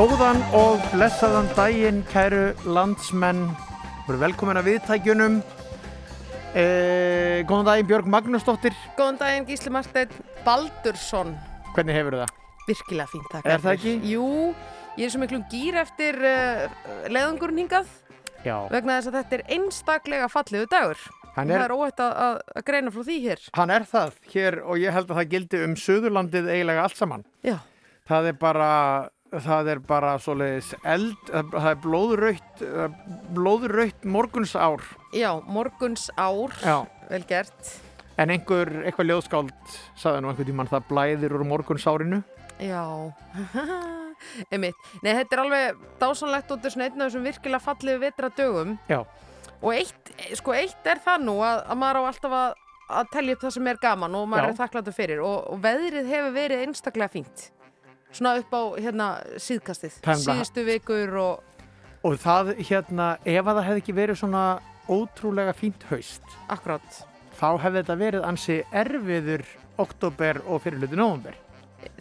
Góðan og blessaðan daginn, kæru landsmenn. Við erum velkomin að viðtækjunum. Eh, góðan daginn, Björg Magnúsdóttir. Góðan daginn Gísli Marteinn Baldursson Hvernig hefur það? Virkilega fínt takk Er það fyrir. ekki? Jú, ég er svo miklum gýr eftir uh, leiðangurinn hingað Já, vegna þess að þetta er einstaklega falliðu dagur hann Það er, er óætt að, að, að greina frá því hér hann er það hér og ég held að það gildi um Suðurlandið eiginlega allt saman. Já, Það er bara, það er bara svoleiðis eld, það er blóðraut, blóðraut morgunsár. já, morguns ár Já, vel gert en einhver, eitthvað ljóðskáld sagði nú einhvern tímann það blæðir úr morgunsárinu. Já. Nei, þetta er alveg dásanlegt þetta er svona einn af þessum virkilega falliðu vetra dögum Já. og eitt, sko eitt er það nú að, að maður á alltaf að, að telja upp það sem er gaman og maður Já. er þakkláttur fyrir og, og veðrið hefur verið einstaklega fínt svona upp á hérna síðkastið, bara- síðustu vikur og Og það hérna, ef að það hefði ekki verið svona ótrúlega fínt haust, akkurát þá hefði þetta verið ansi erfiður oktober og fyrirluti nóvumber.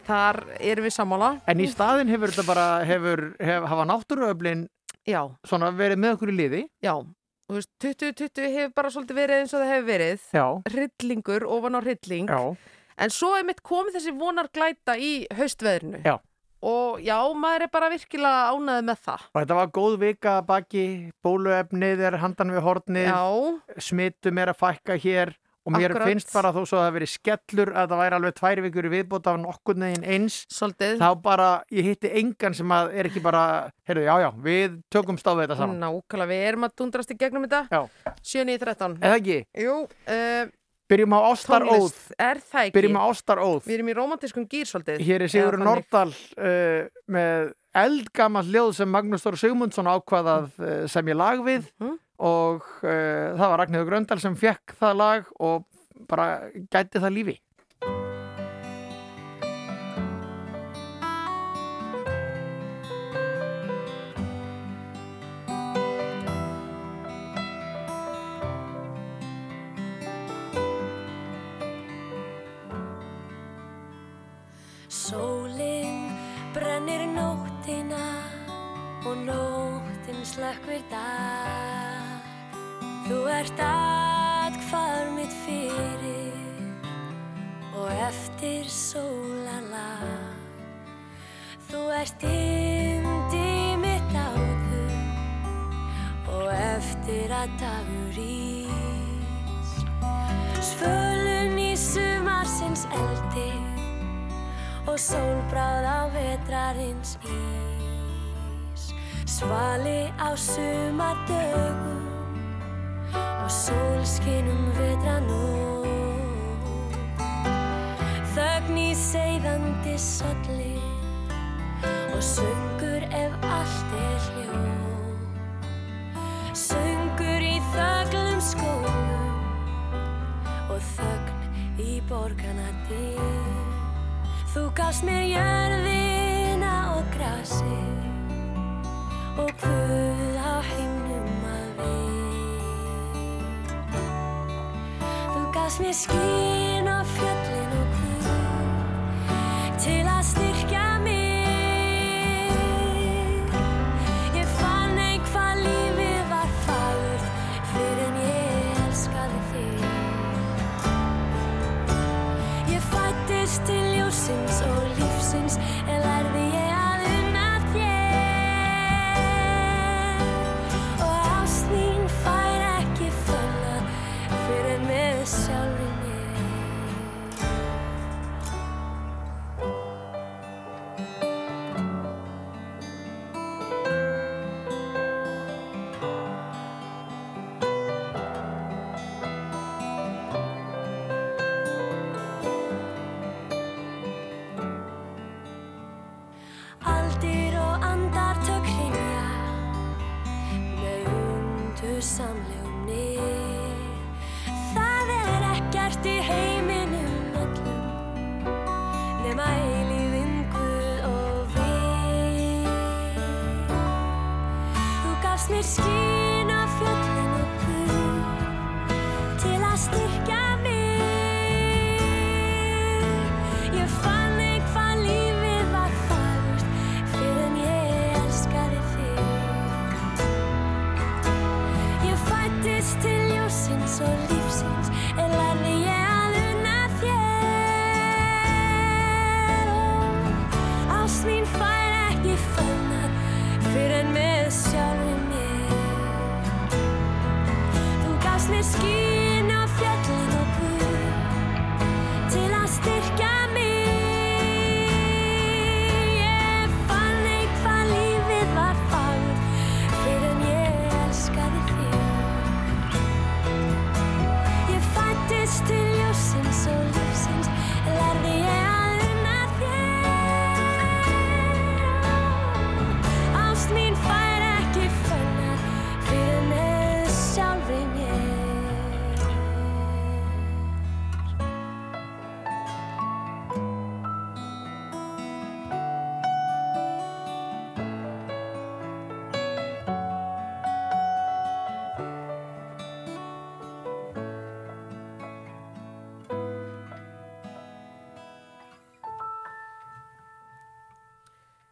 þar erum við sammála. En í staðin hefur þetta bara, hefur, hef, hafa náttúruöflin Já, svona verið með okkur í liði. já, þú veist 2020 hefur bara svolítið verið eins og það hefur verið. Já, hryllingur ofan á hrylling. Já, En svo er mitt komið þessi vonar glæta í haustveðrinu. Já. Og já, maður er bara virkilega ánæðið með það. og þetta var góð vika baki, bóluefnið er handan við hornið, Já, smittum er að fækka hér og mér Akkurat. finnst bara þó svo að það verið skellur að það væri alveg tvær vikur viðbót af nokkur neginn eins. svolítið. Þá bara, ég hitti engan sem að er ekki bara, heyrðu, já, já, við tökum stáðið þetta saman. Nákvæmlega, við erum að dundrast í gegnum þetta. Já. 7 í 13. Eða ekki? Jú, uh, Byrjum á ástaróð. er það ekki? Byrjum á ástaróð. Við erum í romantískum gýr svolítið. Hér er Sigur Eða þannig. Nordal uh, með eldgammal ljóð sem Magnús Þór Sigmundsson ákvaðað uh, sem ég lag við Mhm. og uh, það var Ragnhildur Gröndal sem fekk það lag og bara gæti það lífi. Slökkvir dag. Þú ert atkvar mitt fyrir og eftir sólalag. Þú ert yndi mitt áður og eftir að dagur ís. Svölun í sumarsins eldi og sólbráð á vetrarins ís svali á sumardögum og sólskinum vetranótt þögn í seiðandi solli og söngur ef allt er hljó söngur í þöglum skóum og þögn í borgana dyr Þú gafst mér jörðina og grasi og guð á himnum að við. Þú gafst mér skín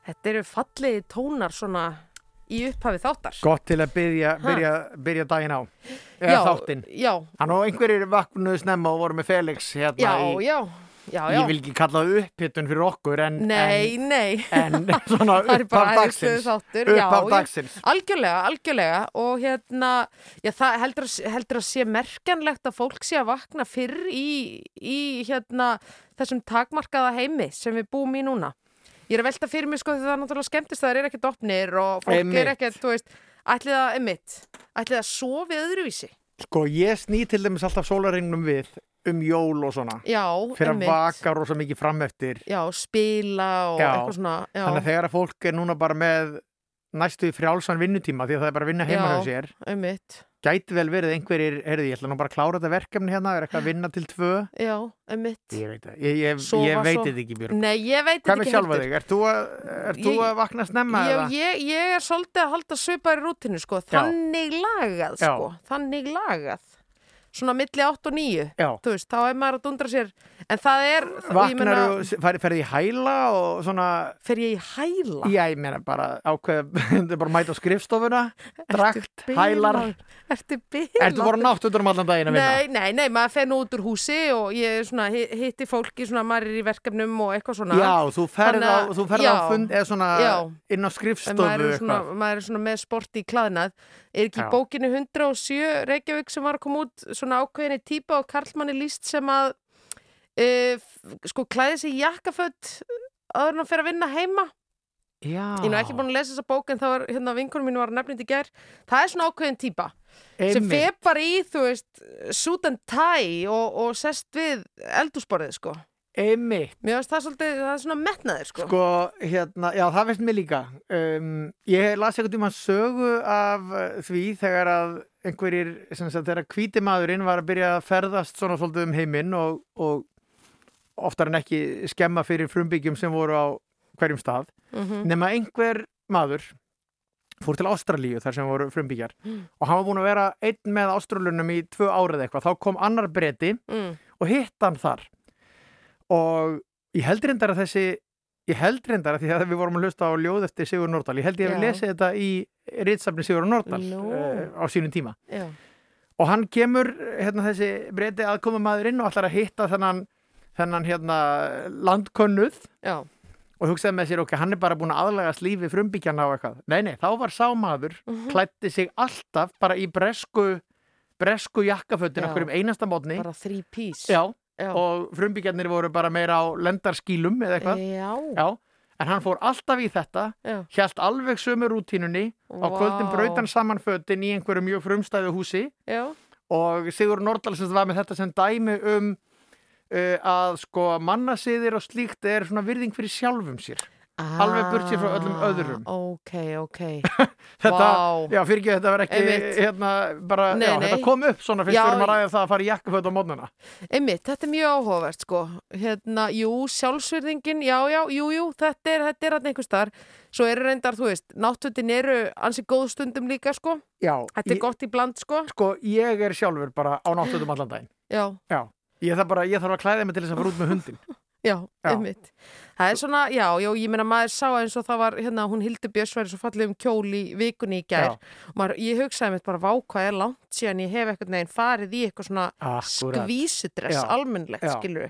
Þetta eru fallegi tónar svona í upphafi þáttar. Gott til að byrja, byrja, byrja daginn á eða þáttinn Já, Hann og einhverjir vaknuðu snemma og voru með Felix hérna já, í, já, já, já. ég vil ekki kalla það upphittun fyrir okkur en, Nei, nei. en, en svona upphaf dagsins þáttur. Já, upphaf já. dagsins Algjörlega, algjörlega og hérna, já það heldur, heldur að sé merkanlegt að fólk sé að vakna fyrr í, í hérna þessum takmarkaða heimi sem við búum í núna. Ég er að velta fyrir mig sko því það er náttúrulega skemmtist það er ekkert opnir og fólk Einmitt. er ekkert, þú veist, ætlið að, emitt, ætlið að sofi öðruvísi. Sko ég sný til dæmis alltaf sólaringnum við um jól og svona Já, fyrir að einmitt. vaka rosa mikið fram eftir Já, spila og Já. eitthvað svona. Já, þannig að þegar að fólk er núna bara með næstu frjálsan vinnutíma því að það er bara að vinna heima Já. hjá sér einmitt. Gæti vel verið einhverjir, heyrðu ég ætla nú bara að klára þetta verkefni hérna, er eitthvað að vinna til tvö Já, einmitt. ég veit það, ég, ég, ég veit þetta ekki Björg Nei, ég veit hvað þetta með ekki sjálfa heldur. þig, ert þú að, þú Ég- að vakna snemma Já, eða? ég, ég er svolítið að halda svipaði rútinu sko, þannig lagað Já. sko, þannig lagað svona milli 8 og 9 Já, þú veist, þá er maður að dundra sér en það er, og vaknar þú, ferði ferði í hæla og svona, fer ég í hæla já ég meina bara ákveð, er bara mæta á skrifstofuna drakt, hælar Ertu bilað? Ertu bara nátt út um allan daginn að vinna? Nei, nei, nei, maður fer nú út úr húsi og ég svona, hi- hitti fólki svona, maður er í verkefnum og eitthvað svona Já, þú ferð Þannig á, þú ferð á fund eða svona Já. inn á skrifstofu maður er, svona, eitthvað. maður er svona með sport í klaðnað er ekki Já. bókinu 107 Reykjavík sem var að koma út svona ákveðinni típa og Karlmanni líst sem að uh, sko klæði sig í jakkaföld áður en að fyrir að vinna heima Já. ég er ekki búin að lesa þessa bók en það var hérna vinkunum mínu var nefnind í gær það er svona ákveðin típa sem bara í þú veist suit and tie og, og sest við eldúsborðið sko Einmitt. mér finnst það svolítið, það er svona metnaðir sko, Sko, hérna, já, það veist mér líka. Um, ég las einhvern tímann sögu af uh, því þegar að einhverjir, sem sagt, þegar hvíti maðurinn var að byrja að ferðast svona svolítið um heiminn og, og oftar en ekki skemma fyrir frumbyggjum sem voru á hverjum stað. mm Nema einhver maður fór til Ástralíu þar sem voru frumbyggjar Mm. og hann var búin að vera einn með Ástralunum í tvö árið eitthvað. Þá kom annar breyti mm, og hitt hann þar og ég held reyndar að þessi ég held reyndar að því að við vorum að hlusta á ljóð eftir Sigur Nordal, ég held ég að við lesið þetta í ritsafni Sigur Nordal Nú. uh, á sínum tíma já, og hann kemur hérna þessi breyti aðkoma maðurinn og ætlar að hitta þennan, þennan hérna landkönnuð já, og hugsaði með sér ok, hann er bara búin að aðlægast lífi frumbíkjana og eitthvað. Nei, nei, þá var sá maður Mhm. klætti sig alltaf bara í bresku bresku jakkafötin Já. okkur um einasta mótni bara three piece Já, já. og frumbíkjarnir voru bara meira á lendarskýlum eða eitthvað. Já, Já, en hann fór alltaf í þetta hjælt alveg sömu rútínunni á kvöldin Vá. braut hann saman fötin í einhverju mjög frumstæðu húsi Já, og Sigur Nordal sem var með þetta sem dæmi um uh, að sko mannasiðir og slíkt er svona virðing fyrir sjálfum sér Alveg burt sér frá öllum öðrum. Ah, Ok, ok. þetta, Vá. já fyrir ekki þetta var ekki Einmitt. hérna bara, Nei, já, nei. þetta kom upp svona fyrst erum að ræða það að fara í jakkaföt á mótnana Einmitt, þetta er mjög áhugavert sko. Hérna, jú, sjálfsverðingin, já, já, jú, jú, þetta er, þetta er hann einhver starf. Svo eru reyndar, þú veist, náttutin eru ansi góð stundum líka, sko. Já, Þetta er ég, gott í bland, sko. sko ég er sjálfur bara á náttutum allan daginn Já, Já, ég þarf bara, ég þarf að klæða mig til þess að fara út með hundin já, Já. einmitt. Það er svona, já, já, ég meina maður sá eins og það var, hérna, hún Hildur Björns væri svo fallið um kjól í vikunni í gær. Já. Maður, ég hugsaði mitt bara, vá, hvað er langt síðan ég hef eitthvað neginn farið í eitthvað svona Akkúrat. skvísudress, Já. almennlegt, Já. skilur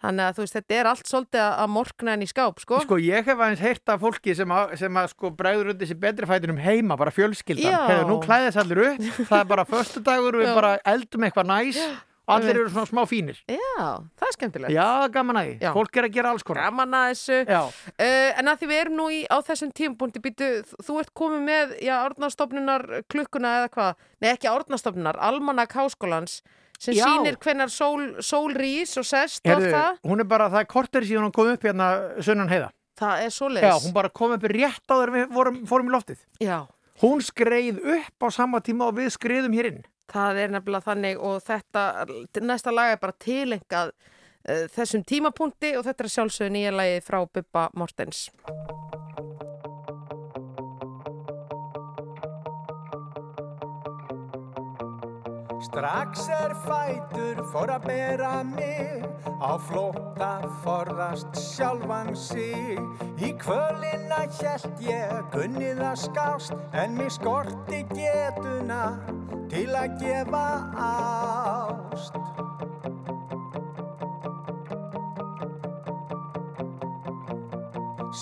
Þannig að þú veist, þetta er allt svolítið að- morkna henni í skáp, sko. Sko ég hef aðeins heyrt af fólki sem að, sem að sko bregður undir sér betri fætinum heima, bara fjölskyldan. Já. Hefur nú klæðis allir upp, það er bara föstudagur og við Já. bara eldum eitthvað næs og allir eru svona smá fínir. Já, það er skemmtilegt. Já, gaman að því. Já. Fólk er að gera alls konar. Gaman að þessu. Já, Uh, en að því við erum nú í, á þessum tímapunkti býtu, þú ert komið með já, árnastofnunar klukkuna eða hvað nei ekki árnastofnunar, almanak háskólans sem Já. sýnir hvenar sól, sól rís og sest og allt það. hún er bara, það er korter síðan hún kom upp hérna sunnan heiða. Það er Já, svoleiðis. hún bara kom upp rétt á þegar við vorum, fórum í loftið. Já. Hún skreið upp á sama tíma og við skreiðum hér inn. Það er nefnilega þannig og þetta, næsta lag er bara tilengað uh, þessum tímapunkti og þetta er sjálfsögðu nýja lagið frá Bubba Mortens. Strax er fætur fór að bera mig á flótta forðast sjálfan sig. Í kvölina hjælt ég gunnið að skást en mér skorti getuna til að gefa ást.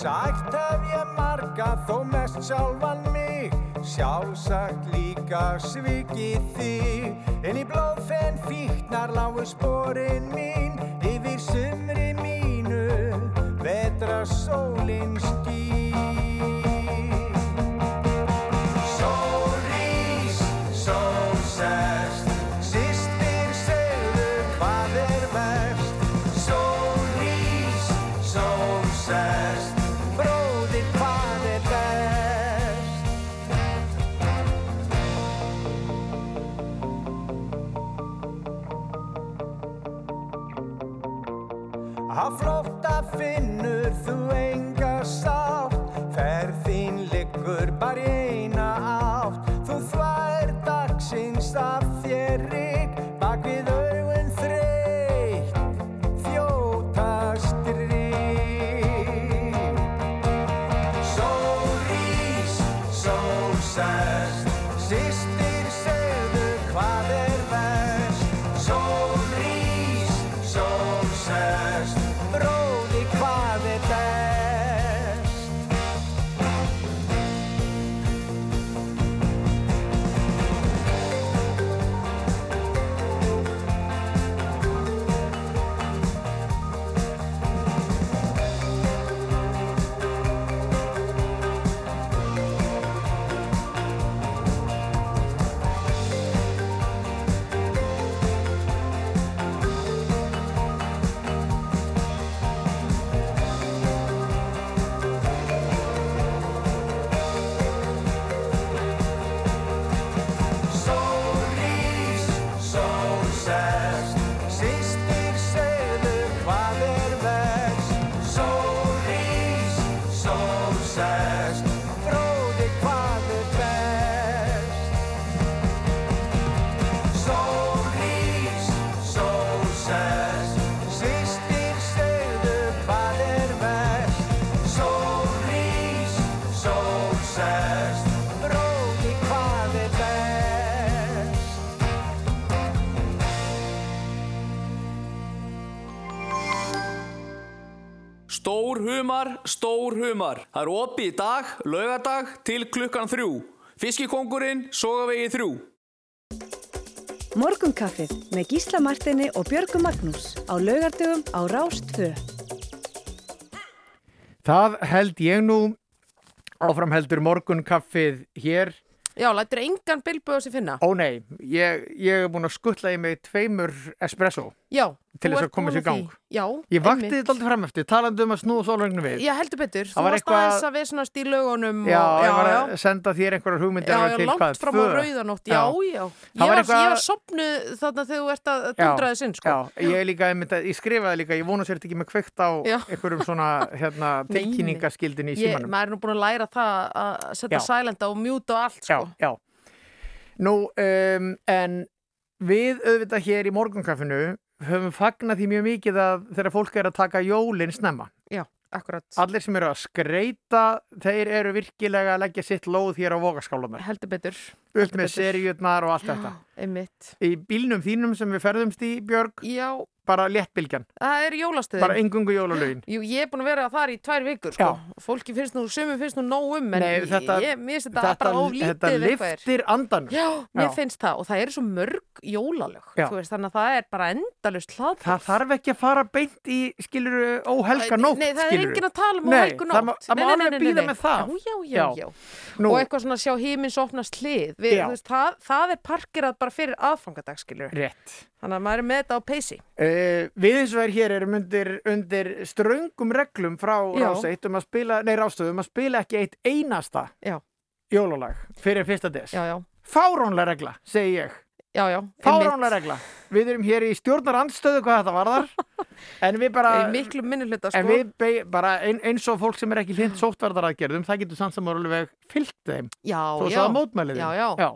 Sagt hef ég marga þó mest sjálfan mig Sjálfsagt líka svikið þig. En í blóðfenn fíknar lágu sporin mín Yfir sumri mínu. Vetra sólin skín stór humar. Það er opið í dag, laugardag, til klukkan þrjú. Fiskikongurinn, sogavegi þrjú. Morgunkaffið með Gísla Martini og Björgu Magnús á laugardögum á Rást 2. Það held ég nú áfram heldur morgun kaffið hér. Já, lætur engan bilbu á sig finna. Ó nei, ég, ég er búin að skuttla í mig tveimur espresso Já, til þess að koma sér í gang. Já, Ég vakti þetta aldrei fram eftir, talandi um að snúða sólögnum við. Já, heldur betur. Þú Það var varst eitthvað- aðeins að við svona stílögunum Já, og, ég var já, að senda þér einhverjar hugmyndir já, já, til langt hvað, fram á tvö? rauðanótt, já, Já. já. Ég var var, eitthvað- ég var sopnuð þarna þegar þú ert að dundra þess inn, sko. Já, ég er líka, einmitt, að- ég skrifaði líka, ég vona sér þetta ekki með kveikt á Já. einhverjum svona hérna, Nei, nei. tilkynningaskildin í Ég, símanum. maður er nú búin að læra það að setja Já. silent á og mjúta og allt, Já, sko. já. Nú, um, en við auðvitað hér í morgunkaffinu höfum fagnað því mjög mikið að þegar fólk er að taka jólinn snemma. Já, akkurat. Allir sem eru að skreita, þeir eru virkilega að leggja sitt lóð hér á vogaskálunar. Heldur betur. Upp með seríutnar og allt þetta. Einmitt. Í bílnum þínum sem við ferðumst í, Björg, Já, bara léttbylgjan, það er jólastöðin. bara engungu jólalögin. Jú, ég er búin að vera þar í tvær vikur, sko. Fólki finnst nú, sumum finnst nú nóg um, en Nei, þetta- ég, mér finnst þetta, bara of lítið þetta liftir andanum. Já, mér Já. finnst það og það eru svo mörg jólalög, veist, þannig að það er bara endalust hlaðbóð. Það þarf ekki að fara beint í, skiluru, óhelga nótt, Nei, það er enginn að tala um óhelgu nótt. það má alveg nei. með það. Já, já, já, Og eitthvað svona sjá hímins opnast hlið. Það, er parkerað bara fyrir aðfangadagsskilur. Þannig að maður er með þetta á peysi. Uh, við eins og er hér erum undir, undir ströngum reglum frá. Ráseitt um að spila, nei Rástöðu um að spila ekki eitt einasta Já. jólalag fyrir fyrsta des. Já, já, Fáránlega regla, segi ég. já, já. Fáránlega regla. Við erum hér í stjórnarandstöðu hvað þetta varðar. en við bara... Í miklu minni hluta, sko. En við bara ein, eins og fólk sem er ekki hlind sóttvarðaraðgerðum, það getur samt sem alveg fyllt þeim. já, já. svo að mótmæli þeim. Já, já. já.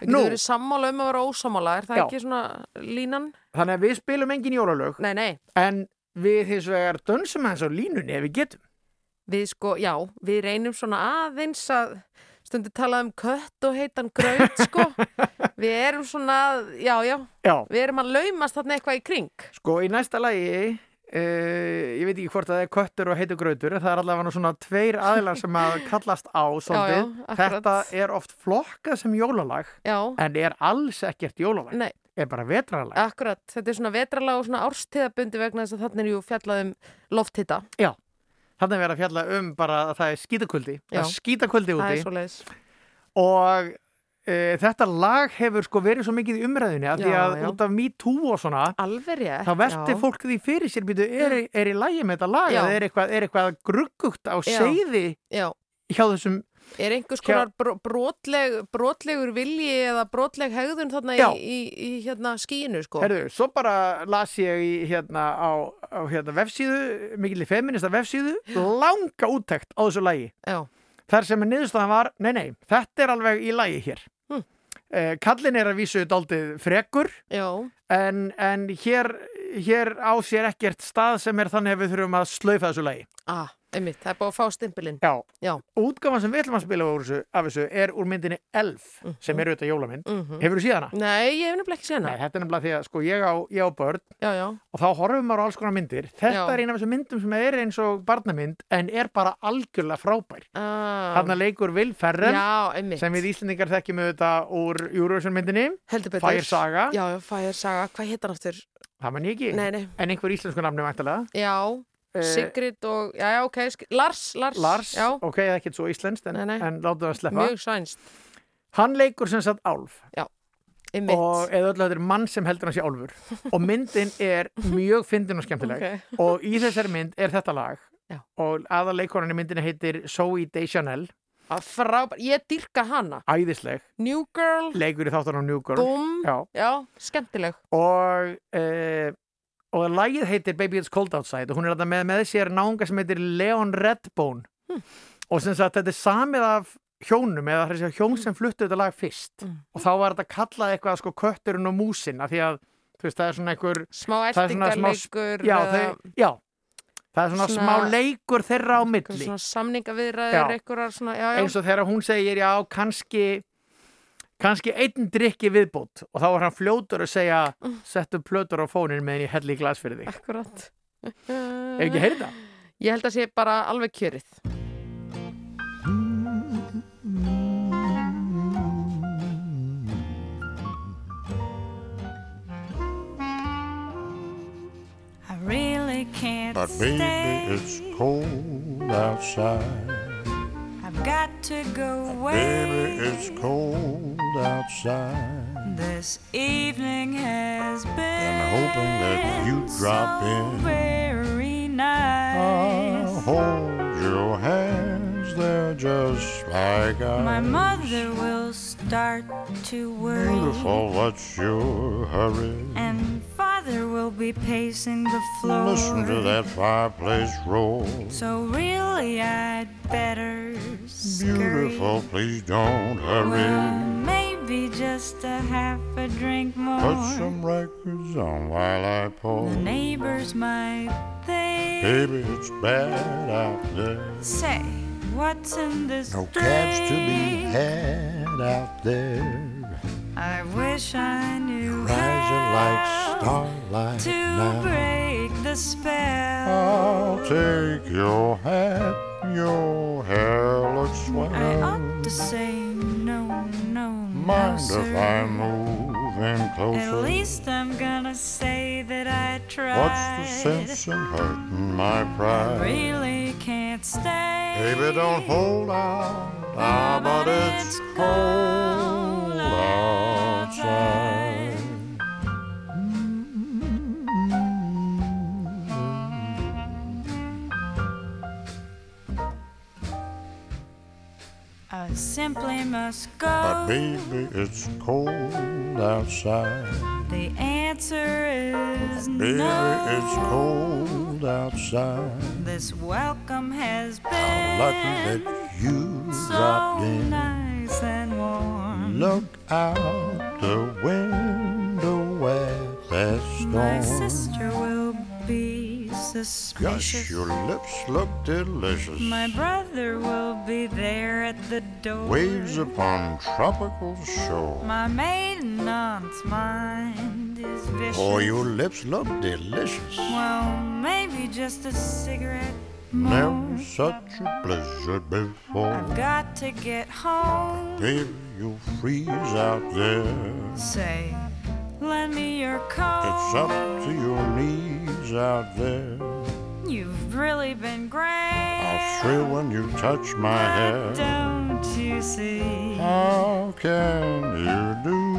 Við getum verið sammála um að vera ósammála. Er það Já. ekki svona línan? Þannig að við spilum engin jólalög, Nei, nei. en við hins vegar dönsum hans á línunni ef við getum. Við sko, já, við reynum svona aðeins að stundu talað um kött og heitan graut, sko. við erum svona, já, já, Já, við erum að laumast þarna eitthvað í kring. sko í næsta lagi, uh, ég veit ekki hvort það er köttur og heitur grautur, en það er allavega svona tveir aðilar sem að kallast á. Já, já. Þetta er oft flokkað sem jólalag, Já, en er alls ekkert jólalag. nei, Er bara vetralag. akkurat. Þetta er svona vetralag og svona árstíðabundi vegna þess að þarna er jú fjallað um lofthitta. Já. Þannig að vera að fjalla um bara að það er skítakvöldi. Það er skítakvöldi úti. er og e, þetta lag hefur sko verið svo mikið í umræðinni að því Já, að já. út af Me Too og svona rétt. þá velti fólk því fyrir sér býtu, er, er í lagi með þetta lag eða er eitthvað, eitthvað gruggugt á Já. seiði Já, hjá þessum er einhvers konar bro brotleg, brotlegur vilji eða brotleg hegðun þarna í, í, í hérna skíinu, sko. Herðu, svo bara las ég í, hérna á, á hérna vefsíðu, mikilvæg feminista vefsíðu, langa úttekt á þessu lagi. Já, Þar sem að niðurstaðan var, nei, nei, þetta er alveg í lagi hér. Hm. Eh, kallinn er að vísu daldið frekur, en, en hér, hér á sér ekkert stað sem er þannig að við þurfum að slaufa þessu lagi. ah, einmitt, það er búið að fá stimpilinn. Útgáfan sem við ætlum að spila af þessu er úr myndinni Elf, sem er auðvitað jólamynd. Mm Hefur þú síðan hana? Nei, ég hef nefnilega ekki séð Nei, þetta er nefnilega því að sko ég á, ég á börn Já, já, og þá horfum maður á alls konar myndir. Þetta Já. er eina af þessum myndum sem er eins og barnamynd en er bara algjörlega frábær. ah, Þarna leikur Will Ferrell sem við Íslendingar þekkjum auðvitað úr Eurovision myndinni, Heldur betur. Fire Saga, Já, já, Fire Saga, hvað hétt hann aftur? það mann ég ekki, Nei, nei, en einhver íslensku nafni væntalega. já, Sigrid og, já, já, ok, Lars, Lars. Lars, Já, ok, það er ekki svo íslenskt en, en látum það að sleppa. mjög sænst, Hann leikur sem sagt álf einmitt. og eða öllu þetta er mann sem heldur hann sé álfur og myndin er mjög fyndin og skemmtileg Ok. og í þessari mynd er þetta lag Já. og aðaleikorinn í myndinni heitir Zoe Deschanel, Frábær, ég dyrka hana. æðisleg New Girl, leikur í þáttunum New Girl Boom, Já. já, skemmtileg. og uh, og lagið heitir Baby It's Cold Outside og hún er þetta með, með sér náunga sem heitir Leon Redbone Hm. og sem sagt þetta er samið af hjónum eða það er hjón sem fluttu þetta lag fyrst Mm. og þá var þetta kallað eitthvað sko kötturinn og músin af því að þú veist það er svona einhver Smá er eltingarleikur. já, eða þau, já það er svona, Svona- smá leikur þeirra á einhver milli Svona já, já. eins og þegar hún segir já kannski kannski einn drikki viðbútt og þá er hann fljótur að segja Mm. settu plötur á fónin meðan ég helli í glas fyrir þig Akkurat. Ef ekki heyrið það? Ég held að sé bara alveg kjörið. I really can't But stay. baby, it's cold outside. Got to go away. Baby, it's cold outside. This evening has been hoping that you drop so in. very I'll nice. hold your hands, they're just like ice. My mother will start to worry. Beautiful, what's your hurry? And father will be pacing the floor. Listen to that fireplace roar. So really, I'd better scurry. Beautiful, please don't Well, hurry. maybe just a half a drink more. Put some records on while I pour. The neighbors might think. Baby, it's bad out there. Say, what's in this No cabs to be had out there. I wish I knew Rising like how starlight to now. break the spell. I'll take your hat, your hair looks swell. I ought to say no, no, no, Mind sir. if I move in closer? At least I'm gonna say that I tried. What's the sense in hurting my pride? I really can't stay. Baby, don't hold out. Ah, but it's cold I simply must go. But baby, it's cold outside. The answer is but baby, no. it's cold outside. This welcome has been. How lucky that you so dropped in. Nice and warm. Look out the window at that My sister will be Gosh, suspicious. your lips look delicious. My brother will be there at the door. Waves upon tropical shore. My maiden aunt's mind is vicious. Oh, your lips look delicious. Well, maybe just a cigarette. Never such a blizzard before. I've got to get home. Baby, you'll freeze out there. Say, lend me your coat. It's up to your knees out there. You've really been great. I'll thrill when you touch my hair. Don't you see? How can you do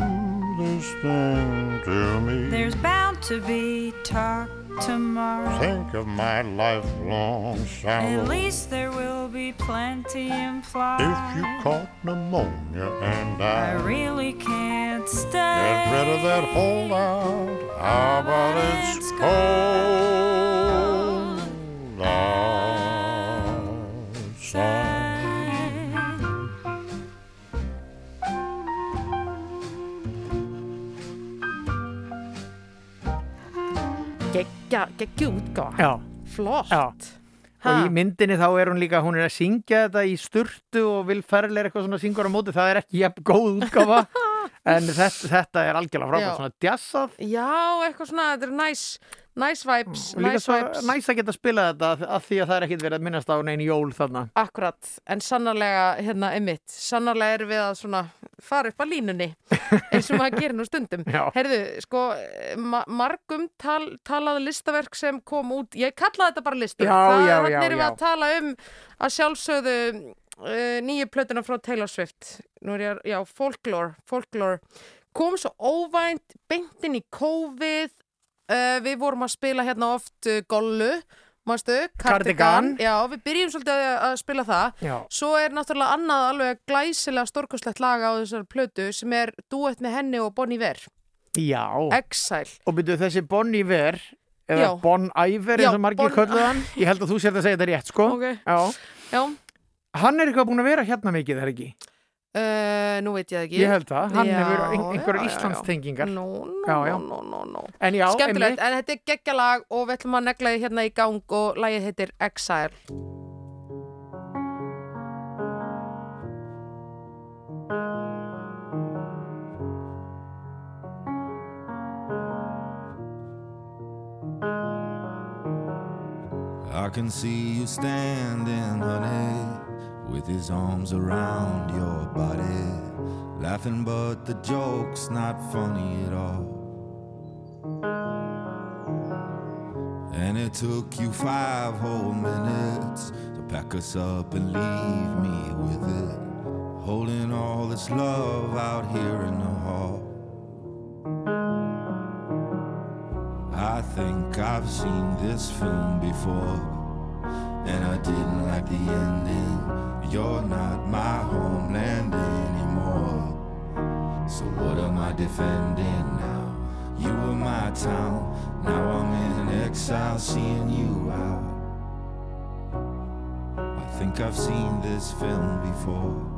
thing to me? There's bound to be talk tomorrow. Think of my lifelong sorrow. At least there will be plenty implied. If you caught pneumonia and I I really can't stay. get rid of that holdout, how about it's cold outside? Geggja. Já, Flott. Já. Og í myndinni þá er hún líka, hún er að syngja þetta í sturtu og vil ferlega eitthvað svona syngur á móti, það er ekki jafn góð útgáfa en þetta, þetta er algjörlega frábært, svona djassað Já, eitthvað svona, þetta er næs, næs vibes, næs svo vibes. næs að geta spilað þetta af- því að það er ekkit verið að minnast á neinn jól þarna Akkurat, en sannarlega, hérna, einmitt, sannarlega erum við að svona fara upp á línunni, eins og maður gerir nú stundum. Já. Heyrðu, sko, ma margum tal talað listaverk sem kom út, ég kallaði þetta bara þarna já, erum við að tala um að sjálfsögðu uh, nýju plötuna frá Taylor Swift. Nú er ég, að- já, folklore, folklore. Kom svo óvænt, beintin í COVID, uh, við vorum að spila hérna oft uh, gollu, mástu, Cardigan. Já, við byrjum svolítið að, spila það. Já. Svo er náttúrulega annað alveg glæsilega stórkostlegt laga á þessar plötu sem er duett með henni og Bon Iver, Já, Exile. og byrju þessi Bon Iver eða Já. Bon Iver Já, eins og margir Bon- kölluð hann ég held að þú sér að segja þetta rétt sko Ok. Já. Já, hann er eitthvað búin að vera hérna mikið, er ekki? Uh, nú veit ég það ekki. Ég held það, hann Já, hefur ein- já, einhverjar já, já. Íslandstengingar nó, nó, nó. en já, Skemmtilegt, einmitt. en þetta er geggjalag og við ætlum að negla því hérna í gang og lagið heitir Exile. I can see you standing, honey, with his arms around your body, laughing, but the joke's not funny at all. And it took you five whole minutes to pack us up and leave me with it, holding all this love out here in the hall. I think I've seen this film before, and I didn't like the ending. You're not my homeland anymore. So what am I defending now? You were my town, now I'm in exile, seeing you out. I think I've seen this film before.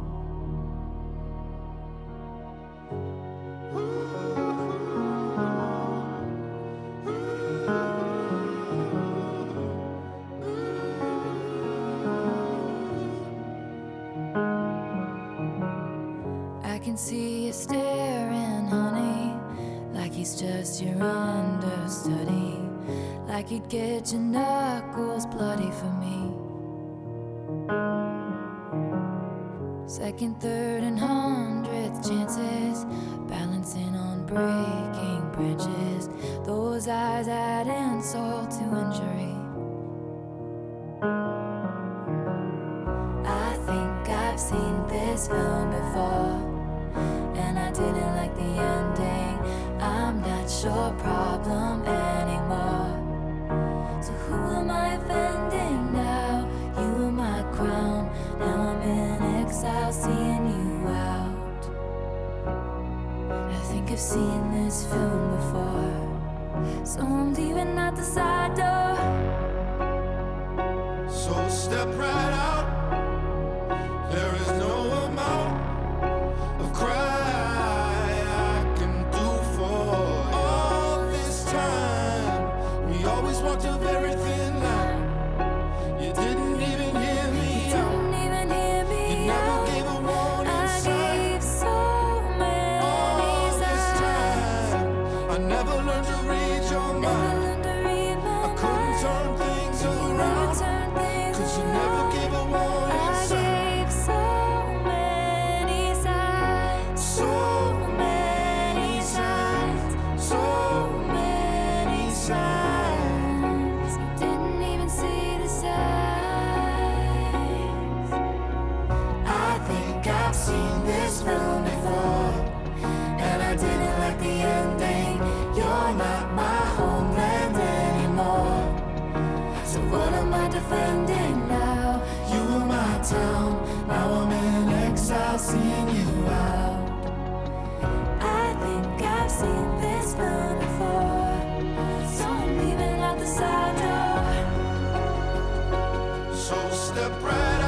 not my homeland anymore. So what am I defending now? You were my town, now I'm in exile, seeing you out. I think I've seen this burn before, so I'm leaving out the side door. So step right.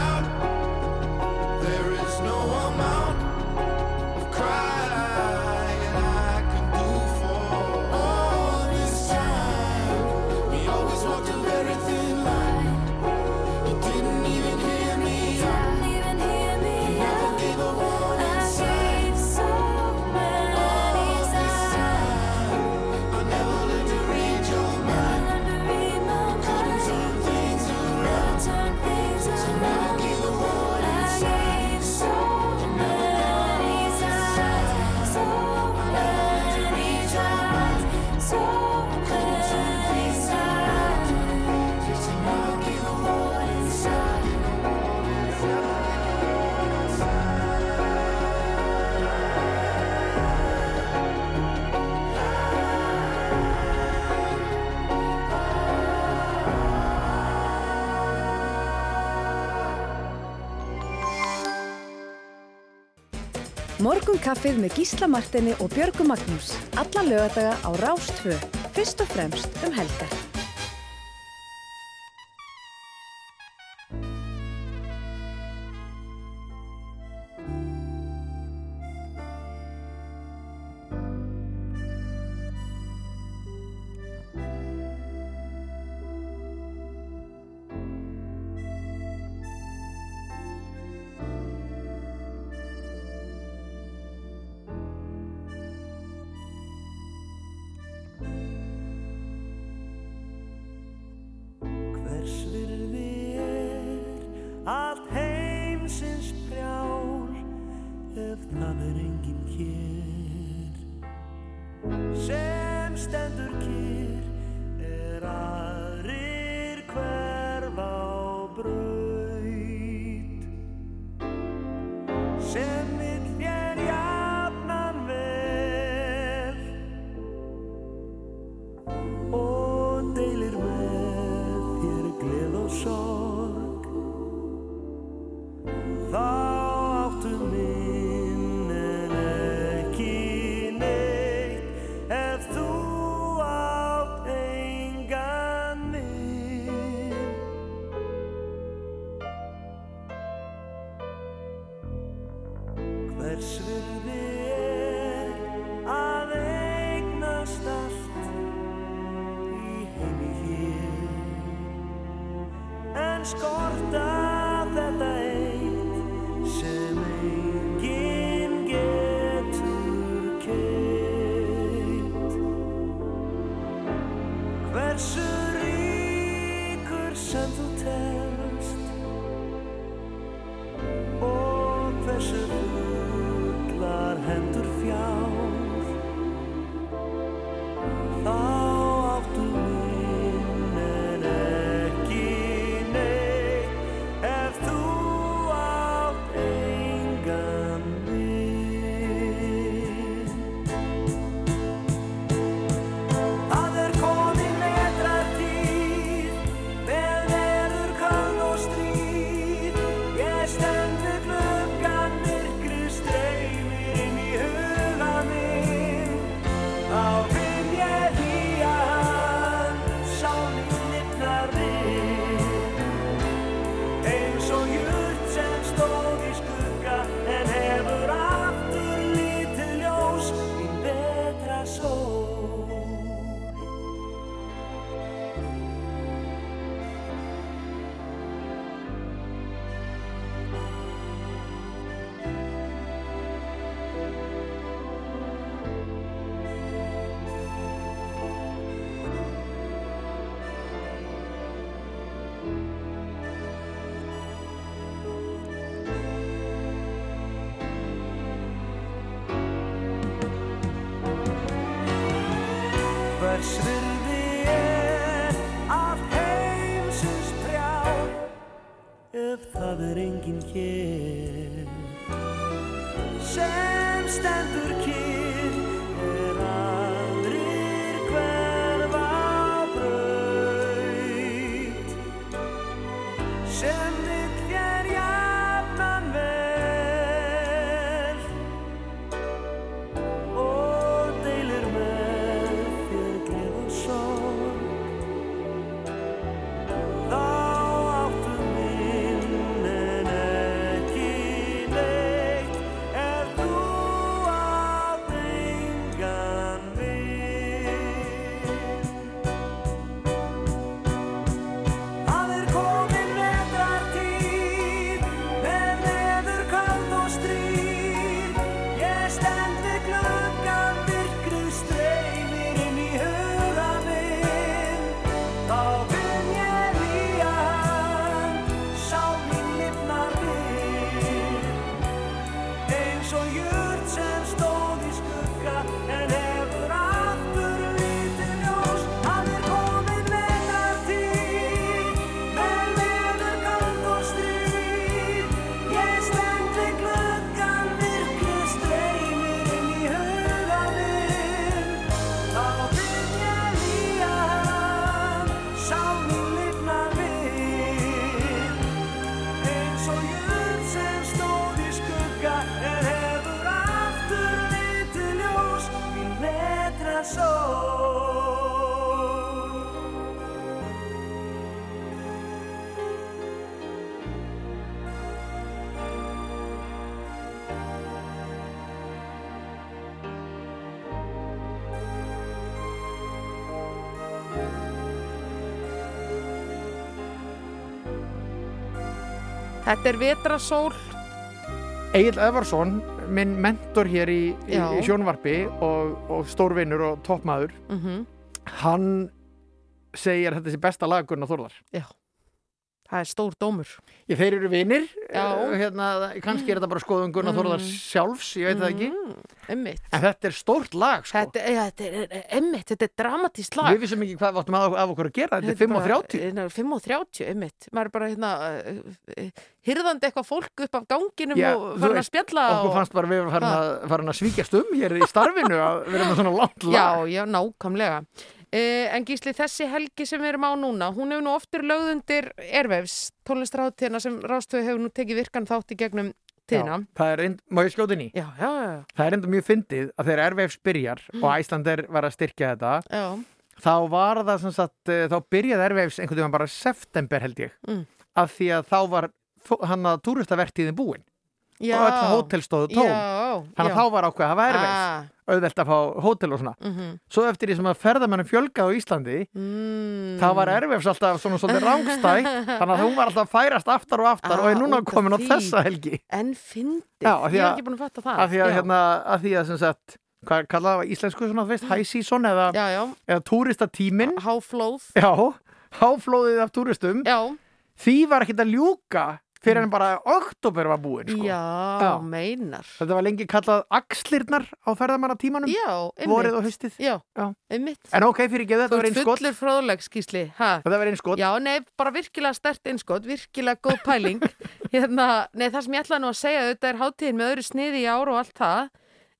Morgunkaffið með Gísla Martini og Björgu Magnús. Alla lögadaga á Rástfjö. Fyrst og fremst um helgar. Þetta er vetrasól. Egil Evarsson, minn mentor hér í, í, Já. í sjónvarpi og, og stórvinnur og toppmaður mm hann segir að þetta sé besta lag Gunnar Þórðar Það er stór dómur. Ég þeir eru vinir eh, hérna, kannski er þetta bara skoðun Gunnar Mm. Þórðar sjálfs, ég veit það ekki. Mm, Einmitt. En þetta er stórt lag sko. Þetta, ja, þetta er einmitt, þetta er dramatískt lag. Við vissum ekki hvað við áttum að, af okkur að gera þetta er 5 og 30 5 og 30, einmitt. Maður er bara hérna hyrðandi eitthvað fólk upp af ganginum Já, og farin að spjalla Okkur og... fannst bara við farin að, farin að svíkjast um hér í starfinu að vera með svona langt lag. Já, já, nákvæmlega En Gísli, þessi helgi sem við erum á núna hún hefur nú oftur lögð undir Airwaves tónlistráttíðina sem Rástöðu hefur nú tekið virkan þátt í gegnum tíðina Já, það er, reynd- má ég skjóta inn í? Já, já, já, Það er enda mjög fyndið að þegar Airwaves byrjar og Æslander var að styrkja þetta já. þá var það sem sagt, eh, þá byrjaði Airwaves einhvern veginn bara september held ég Mm. af því að þá var hann að túristavertíðin búin já. og öll hótel stóðu tóm. Já, þannig að þá var ákveð að hafa Airwaves ah, auðvelt að fá hótel og svona. Mm svo eftir því sem að ferðamennum fjölgaði á Íslandi mm. þá var Airwaves alltaf svona svolítið rángstætt þannig að hún var alltaf að færast aftar og aftar Ah, og er núna út af komin á þessa helgi. En fyndið, Já, ég að- ekki búin að fatta það. af því að, Já. hérna, af því að sem sagt, hvað kallaði það íslensku svona, veist, high season eða, Já, já, eða túristatímin háflóð. Já, háflóðið af túristum. Já, því var ekkert að ljúka fyrir en bara oktober var búin sko. já, Já. meinar þetta var lengi kallað axlirnar á ferðamannatímanum Já, vorið og haustið Já, Já. einmitt en ok, fyrir ekki, þetta var ert einskott fullur fróðlegskísli ha? þetta var einskott Já, nei, bara virkilega stert innskot, virkilega góð pæling. hérna, nei, það sem ég ætlaði nú að segja, þetta er hátíðin með öðru sniði í ár og allt það.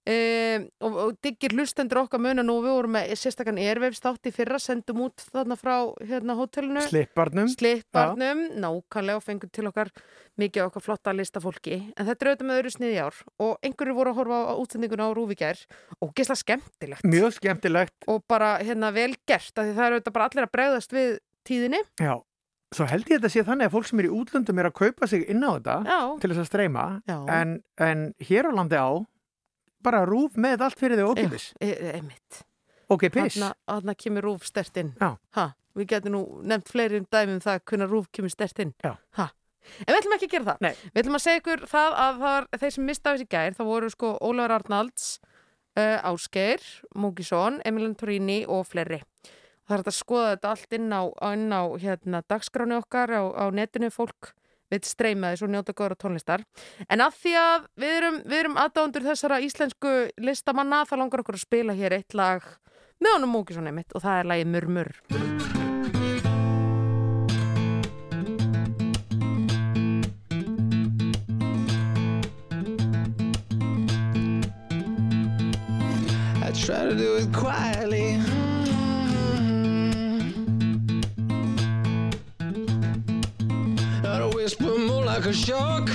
Um, og, og diggir hlustendur okkar muna nú, við vorum með sérstakann í fyrra, sendum út þarna frá hérna, hótelinu. slipparnum Slipparnum, nákvæmlega og fengum til okkar mikið okkar flotta lista fólki. En þetta er auðvitað með öðru sniði ár. Og einhverju voru að horfa á útsendinguna á Rúvíkjær og gesla skemmtilegt. Mjög skemmtilegt. Og bara hérna vel gert, það eru auðvitað bara allir að bregðast við tíðinni. já, svo held ég þetta sé þannig að fólk sem er í útlöndum er að kaupa sig inn á þetta Já, til þess að streyma. En, en hér á landi á bara rúf með allt fyrir þau ókipis e e Þarna, þarna kemur rúf stert inn. Ha, við getum nú nefnt fleiri um dæmum það hvernig rúf kemur stert inn. Ha. En við ætlum ekki að gera það. Nei. Við ætlum að segja ykkur það að það var, þeir sem mista þessi gær, það voru sko Ólafur Arnalds, uh, Ásgeir, Múkisson, Emilin Torini og fleiri. Það er að skoða þetta allt inn á, inn á hérna, dagskráni okkar á, á netinu fólk við streyma þessu og njóta góðra tónlistar. En að því að við erum, erum aðdándur þessara íslensku listamanna, þá langar okkur að spila hér eitt lag með honum Múkisson einmitt og það er lagið Murmur. I try to do it quietly. Whisper, more like a shock.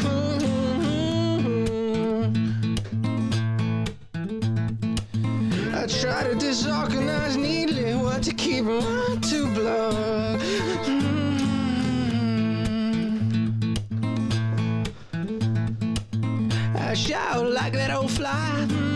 I try to disorganize neatly what to keep and what to block. I shout like that old fly.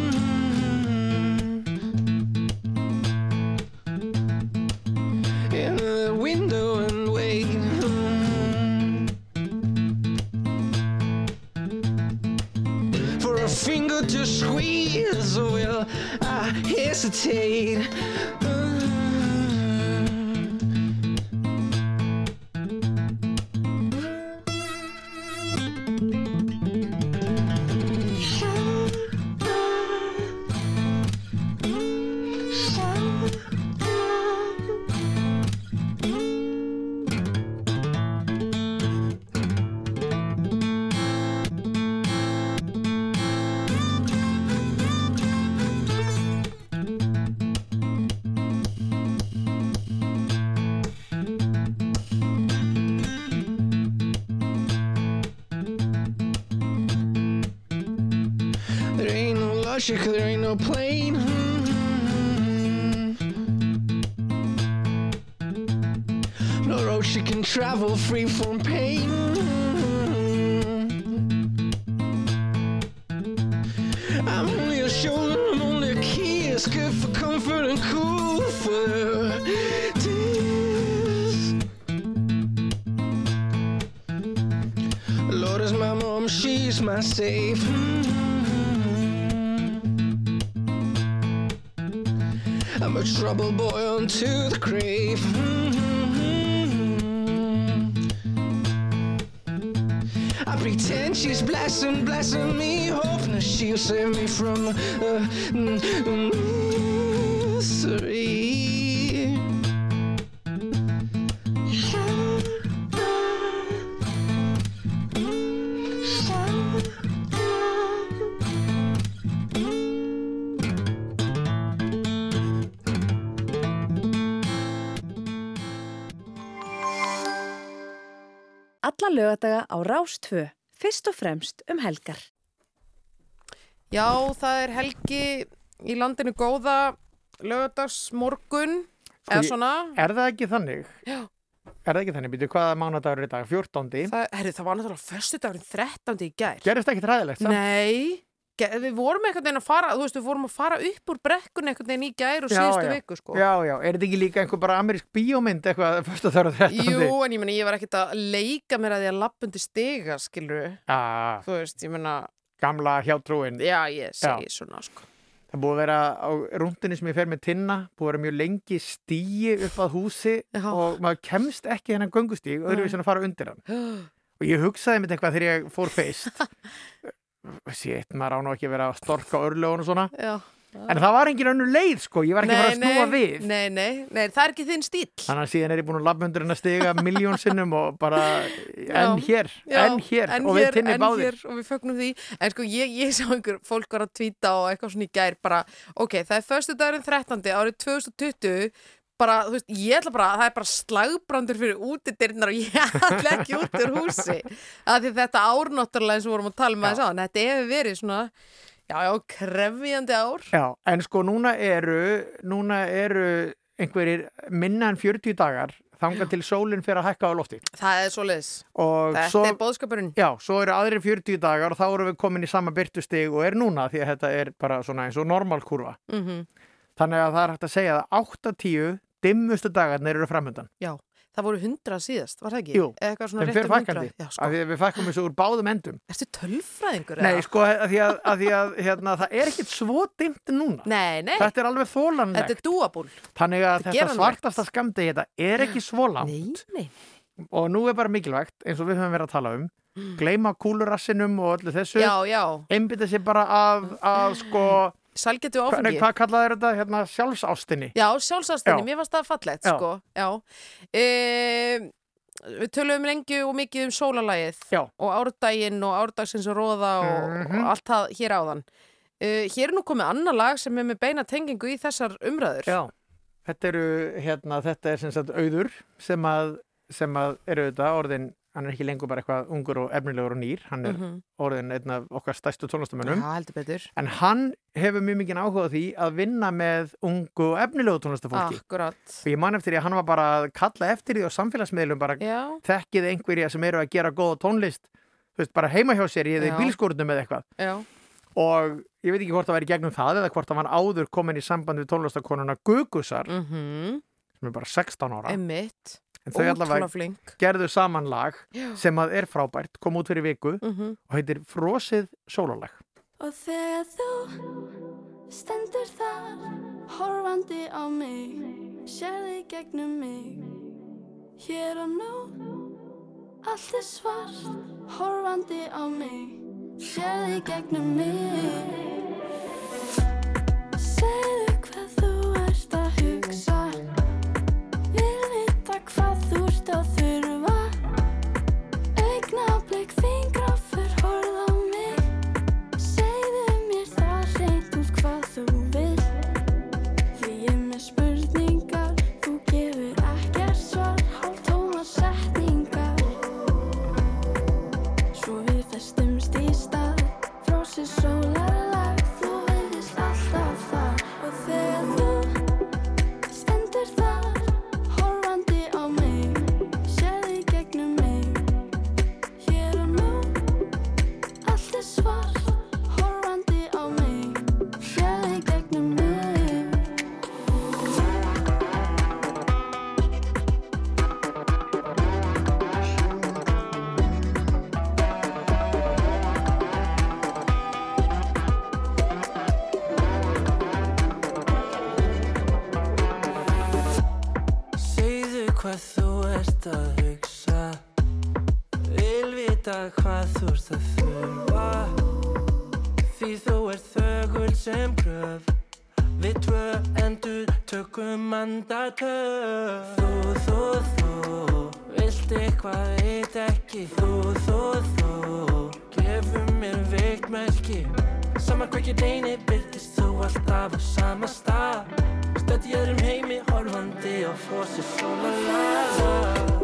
Lögadaga á Rástvö, fyrst og fremst um helgar. Já, það er helgi í landinu góða lögadagsmorgun eða ég- svona. Er það ekki þannig? Já. Er það ekki þannig? Býtu, hvaða mánadagur er í dag? 14. Það, herri, það var náttúrulega förstu dagurinn 13. í gær. Gerist ekki træðilegt? Nei, ge- við vorum einhvern veginn að fara, þú veist, við vorum að fara upp úr brekkun einhvern veginn í gær og síðustu viku, sko. Já, já, er þetta ekki líka einhver bara amerísk bíómynd eitthvað fyrst og þar og 13. Jú, en ég meina, ég var ekkert að leika mér að því að lappundi stiga, skilur Ah, Þú veist, ég meina, gamla hjátrúin. já, ég Já. segi svona, sko. Það búið að vera á rúndinni sem ég fer með tinna, búið að vera mjög lengi stíi upp að húsi Já. og maður kemst ekki hennan göngustíg öðruvísi en að fara undir hann. Og ég hugsaði mitt eitthvað þegar ég fór feist. Sétt, maður á nú ekki að vera að storka örlögun og svona. Já. En það var engin önnur leið, sko. Ég var ekki að fara að snúa við. Nei, nei, nei, það er ekki þinn stíl. Þannig að síðan er ég búin að labba undir hennar stiga miljón sinnum og bara enn hér, Já, enn hér enn og við hér, tinni enn báðir. og við fögnum því en sko ég, ég sá einhver fólk var að tvíta og eitthvað svona í gær bara ok, það er förstu dagurinn 13. árið 2020 bara, þú veist, ég ætla bara það er bara slagbrandur fyrir útidirnar og ég ætla ekki út úr húsi. Að því þetta ár náttúrulega eins og vorum að tala um aðeins á, þetta hefur verið svona já, já, krefjandi ár. Já, en sko núna eru, núna eru einhverjir minna en 40 dagar þangað til sólinn fyrir að hækka á lofti. það er svoleiðis, Og þetta svo, er bóðskapurinn já, svo eru aðrir 40 dagar og þá erum við komin í sama byrtustig og er núna því að þetta er bara svona eins og normalkurva. mm Þannig að það er hægt að segja að 8-10 dimmustu dagarnir eru framöndan. já, það voru 100 síðast, var það ekki? Jú, rétt fer um 100 fækkandi. já, Af sko. því að við fækkum þessu úr báðum endum. Ertu tölfræðingur? Nei, eða? sko, að því að, að, því að hérna, það er ekkit svo dimmt núna. Nei, nei, Þetta er alveg þólanlegt. þetta er dúabúl. Þannig að Þetta þetta svartasta skamdegi þetta er ekki svo langt Nei, nei. og nú er bara mikilvægt eins og við höfum verið að tala um gleyma kúlurassinum og öllu þessu Já, já, einbytta sér bara að, að sko sælgetu áfengi. hvað kallaði þetta hérna sjálfsástinni Já, sjálfsástinni, Já. mér varst það fallegt, Já. sko. Já. E, við töluðum lengi og mikið um sólalagið Já. og árdaginn og árdagsins og róða og, Mhm. og allt það hér áðan. E, hér er nú komið annar lag sem er með beina tengingu í þessar umræður. Já, þetta eru hérna, þetta er sem sagt auður sem að, sem að eru þetta orðin, hann er ekki lengur bara eitthvað ungur og efnilegur og nýr, hann er Mhm. orðin einn af okkar Já, heldur betur. en hann hefur mjög mikið áhuga því að vinna með ungu og efnilegu tónlistafólki Akkurat. og ég man eftir því að hann var bara að kalla eftir því á samfélagsmiðlum bara Já, þekkið einhverja sem eru að gera góða tónlist veist, bara heima hjá sér í Já. þeir bílskúrnum eða eitthvað já. og ég veit ekki hvort það væri gegnum það eða hvort það var áður komin í samband við tónlistakonuna Gugusar Mm sem er bara 16 ára Emmitt. En þau allavega gerðu saman lag Já. sem að er frábært, kom út fyrir viku Mm og heitir Frosið sólalag Og þegar þú stendur þar horfandi á mig sérði gegnum mig hér og nú allt er svart horfandi á mig sérði gegnum mig. Segðu veit ekki. Þú, þú, þú Gefur mér veikt merki Saman hvað ég reyni Byrtist þú alltaf á sama stað. Stödd ég öðrum heimi Horfandi á fósi sólalega Stendur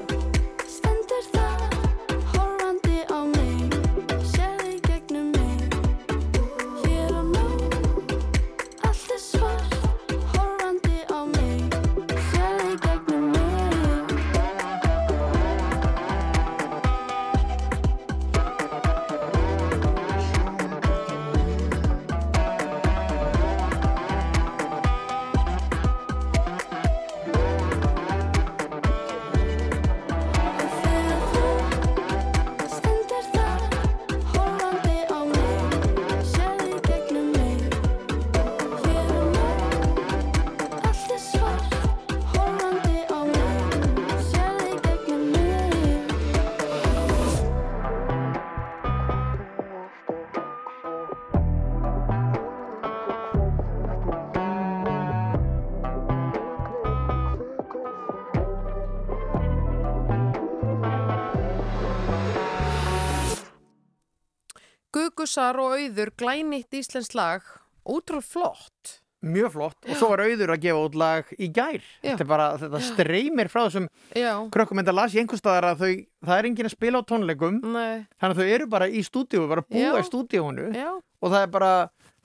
Gugusar og auður glænýtt íslensk lag. Útrúð flott. Mjög flott. Og svo var auður að gefa út lag í gær. Þetta, er bara, þetta streymir frá þessum Já, krökkum. En það las ég einhvers staðar að þau, það er enginn að spila á tónleikum. Nei, þannig að þau eru bara í stúdíu, bara búa Já. í stúdíónu já, og það er bara,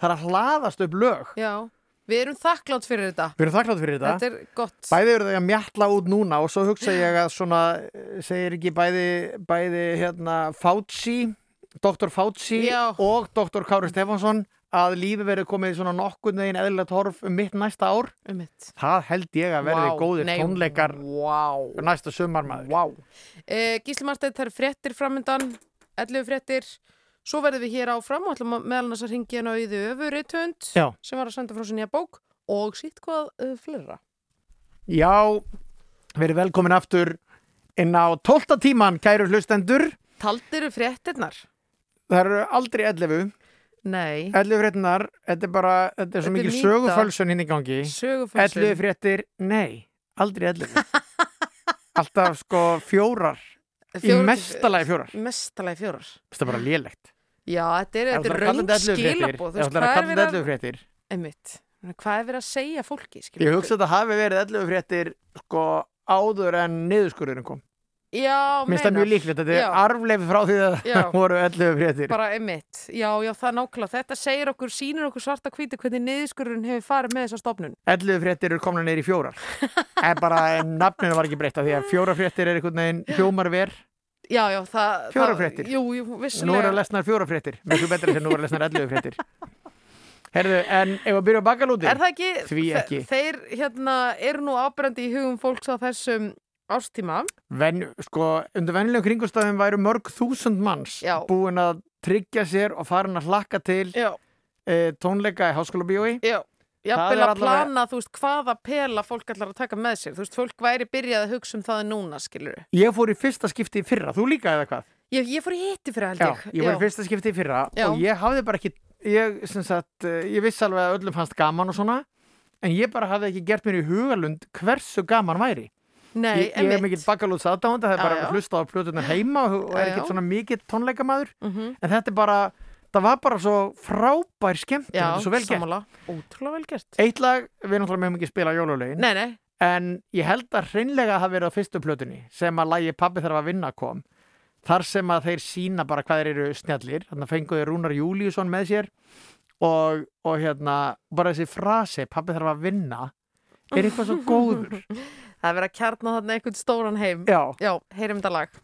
það er að hlaðast upp lög. Já. Við erum þakklátt fyrir þetta. Við erum þakklátt fyrir þetta. Þetta er gott. Bæði eru þau að mjalla út núna og svo hugsa ég að svona, eh, segir ekki bæði, bæði hérna Fauci, Dr. Fauci Já. og Dr. Kári Stefánsson að lífi verið komið í svona nokkurn veginn eðlilegt horf um mitt næsta ár. um mitt Það held ég að verði Vá, góðir nei, tónleikar Vá næsta sumarmaður. Vá eh, Gísli Marsteinn, það eru fréttir framöndan 11 fréttir Svo verðum við hér áfram og ætlum meðal annars að ringi hérna auðu öfu rithönd Já. sem var að senda frá sér nýja bók og sitt hvað uh, flera Já, verið velkomin aftur inn á 12. tíman, kæru hlustendur. Taldiru fréttirnar? Það eru aldrei 11. Nei 11 fréttinar, þetta er bara, þetta er svo er mikil sögufölsun hinn í gangi. Sögufölsun. 11 fréttir, nei, aldrei 11. Alltaf sko fjórar. Í Fjórar- mestalagi fjórar. Mestalagi fjórar Þetta er bara lélegt. Já, þetta er, er ætlar að kalla röng þetta 11 fréttir, skilabóð þú ætlar að kalla þetta 11 fréttir. Einmitt, hvað er verið að segja fólki Ég skilurðu? hugsa að þetta hafi verið 11 fréttir sko áður en niðurskurðurinn kom. Já, Mér finnst það mjög líklegt, þetta er arfleif frá því að það voru 11 fréttir. bara einmitt, já, já, það er nákvæmlega þetta segir okkur, sýnir okkur svarta hvíti hvernig niðurskurðurinn hefur farið með þessa stofnun 11 fréttir eru komna neyri fjórar. En bara nafninu var ekki breytt af því að fjóra fréttir er einhvern veginn hljómar ver. Já, já, það Fjórar fréttir. Jú, jú, Nú vissulega eru lesnar fjóra fréttir. Miklu betra sem nú eru 11 fréttir. Herðu, en ef að byrja á bakalúti? Er það ekki, Því ekki. þe- Þeir hérna eru nú ábrendi í hugum fólks á þessum ástíma Ven, sko, undir vennilegum kringustafum væru mörg þúsund manns Já. búin að tryggja sér og farin að hlakka til e, tónleika í háskóla bíói. Já, Það jafnvel er að plana, þú veist, hvaða pela fólk ætlar að taka með sér, þú veist, fólk væri byrjað að hugsa um það núna, skilur Ég fór í fyrsta skipti í fyrra, þú líka eða hvað? Ég, ég fór í hitti fyrir held Já, ég ég fór í fyrsta skipti í fyrra Já. og ég hafði bara ekki, ég, sem sagt, eh, ég vissi alveg að öllum fannst gaman og svona, en ég bara hafði ekki gert mér í hugalund hversu gaman væri. Nei, ég, ég er mikill bakalúts aðdáðanda, það er Já, bara já. að hlusta á plötunar heima og, er Já, já. ekkert svona mikill tónleikamæður, Mhm. en þetta er bara, það var bara svo frábær skemmt, Já, svo vel gert. sammála, ótrúlega vel gert. Eitt lag, við náttúrulega meðum ekki spila jólulegin, Nei, nei, en ég held að hreinlega hafi verið á fyrstu plötunni sem að lagi Pabbi þarf að vinna kom. Þar sem að þeir sína bara hvað þeir eru snjallir. Þannig að fenguði Rúnar Júliusson með sér. Og, og hérna bara þessi frasi, Pabbi þarf að vinna er eitthvað svo góður það er verið að kjarna þarna einhvern stóran heim Já. Já, heyrim þetta lag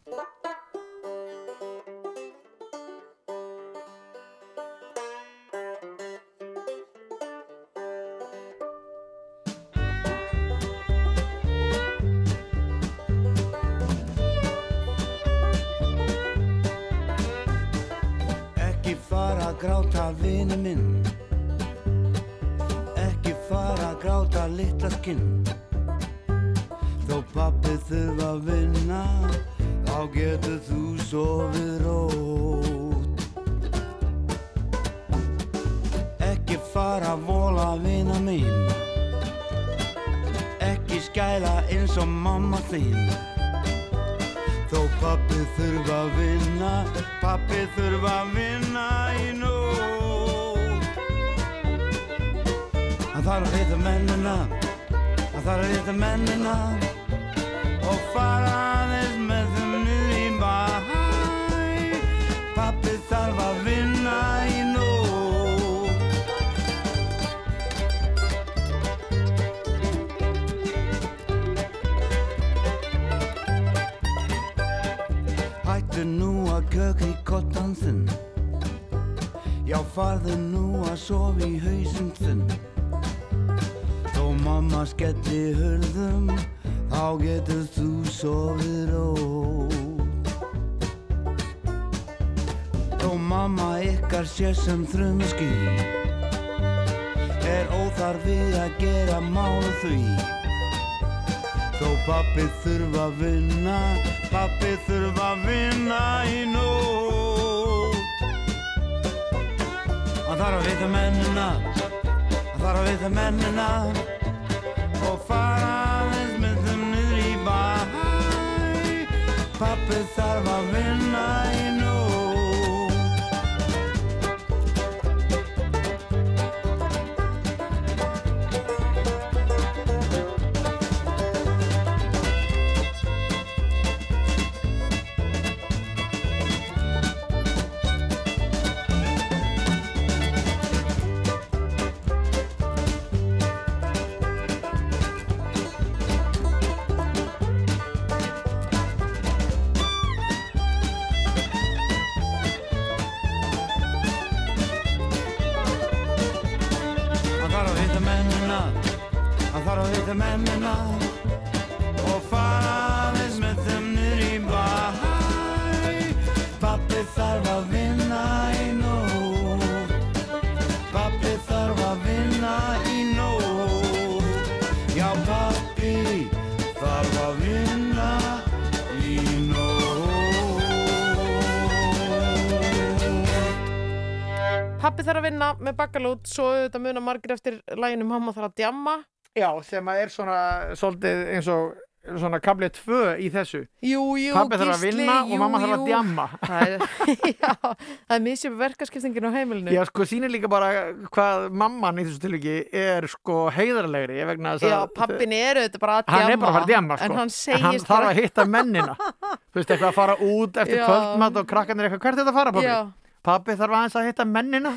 Pappi þarf að vinna með bakkalút svo auðvitað muna margir eftir læginu Mamma þarf að djamma. Já, sem að er svona svolítið eins og svona kablið tvö í þessu. Jú, jú, Pabbi þarf að Gísli, vinna og jú, mamma þarf að djamma. Það er, já, það er misjöf verkaskiptingin á heimilinu. Já, sko, sýnir líka bara hvað mamman í þessu tilviki er sko heiðarlegri Já, pappin er auðvitað bara að djamma er bara að djamma sko. En hann segist hann þarf að hitta mennina. Þú veist, eitthvað að fara út eftir kvöldmatt og krakkarnir eitthvað, hvert er þetta að fara, pappi? Já. Pappi þarf aðeins að hitta mennina.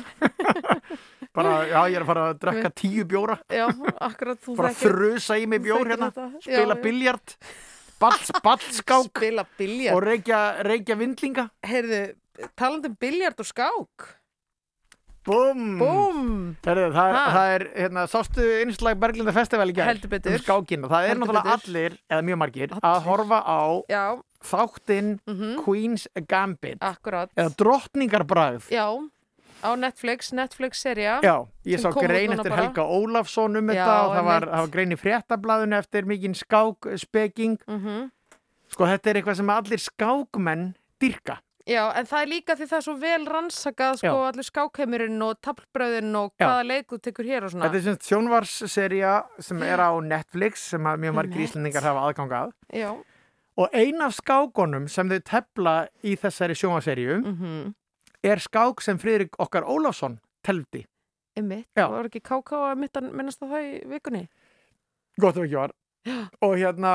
Bara, já, ég er að fara að drekka tíu bjóra. Já, akkurat þú bara að þrusa í mig bjór hérna. spila biljart ball, ballskák. Spila biljart og reykja, reykja vindlinga. Heyrðu, talandi um biljart og skák. Búm Búm Herðu, það, það er, hérna, sástu einslag Berglinda Festival í betur. um skákina, það er náttúrulega allir eða mjög margir að horfa á Já, þáttinn Mhm. Queen's Gambit. Akkurat eða drottningarbragð. Já, á Netflix, Netflix-serja Já, ég sá grein eftir bara. Helga Ólafsson um Já, þetta og það var, var grein í fréttablaðinu eftir mikinn skákspeking. Mhm. sko þetta er eitthvað sem allir skákmenn dyrka Já, en það er líka því það er svo vel rannsakað sko, Já. allir skákheimurinn og tablbröðin og hvaða leiku tekur hér og svona. Þetta er sem sjónvarsserja sem er á Netflix sem mjög margir íslendingar hafa aðgang að. Já, og ein af skákonum sem þau tefla í þessari sjónvarserju mhm, er skák sem Friðrik okkar Ólafsson teldi. Já. Það var ekki KK að mitt að minnast á það í vikunni Gott ef ekki var. Og hérna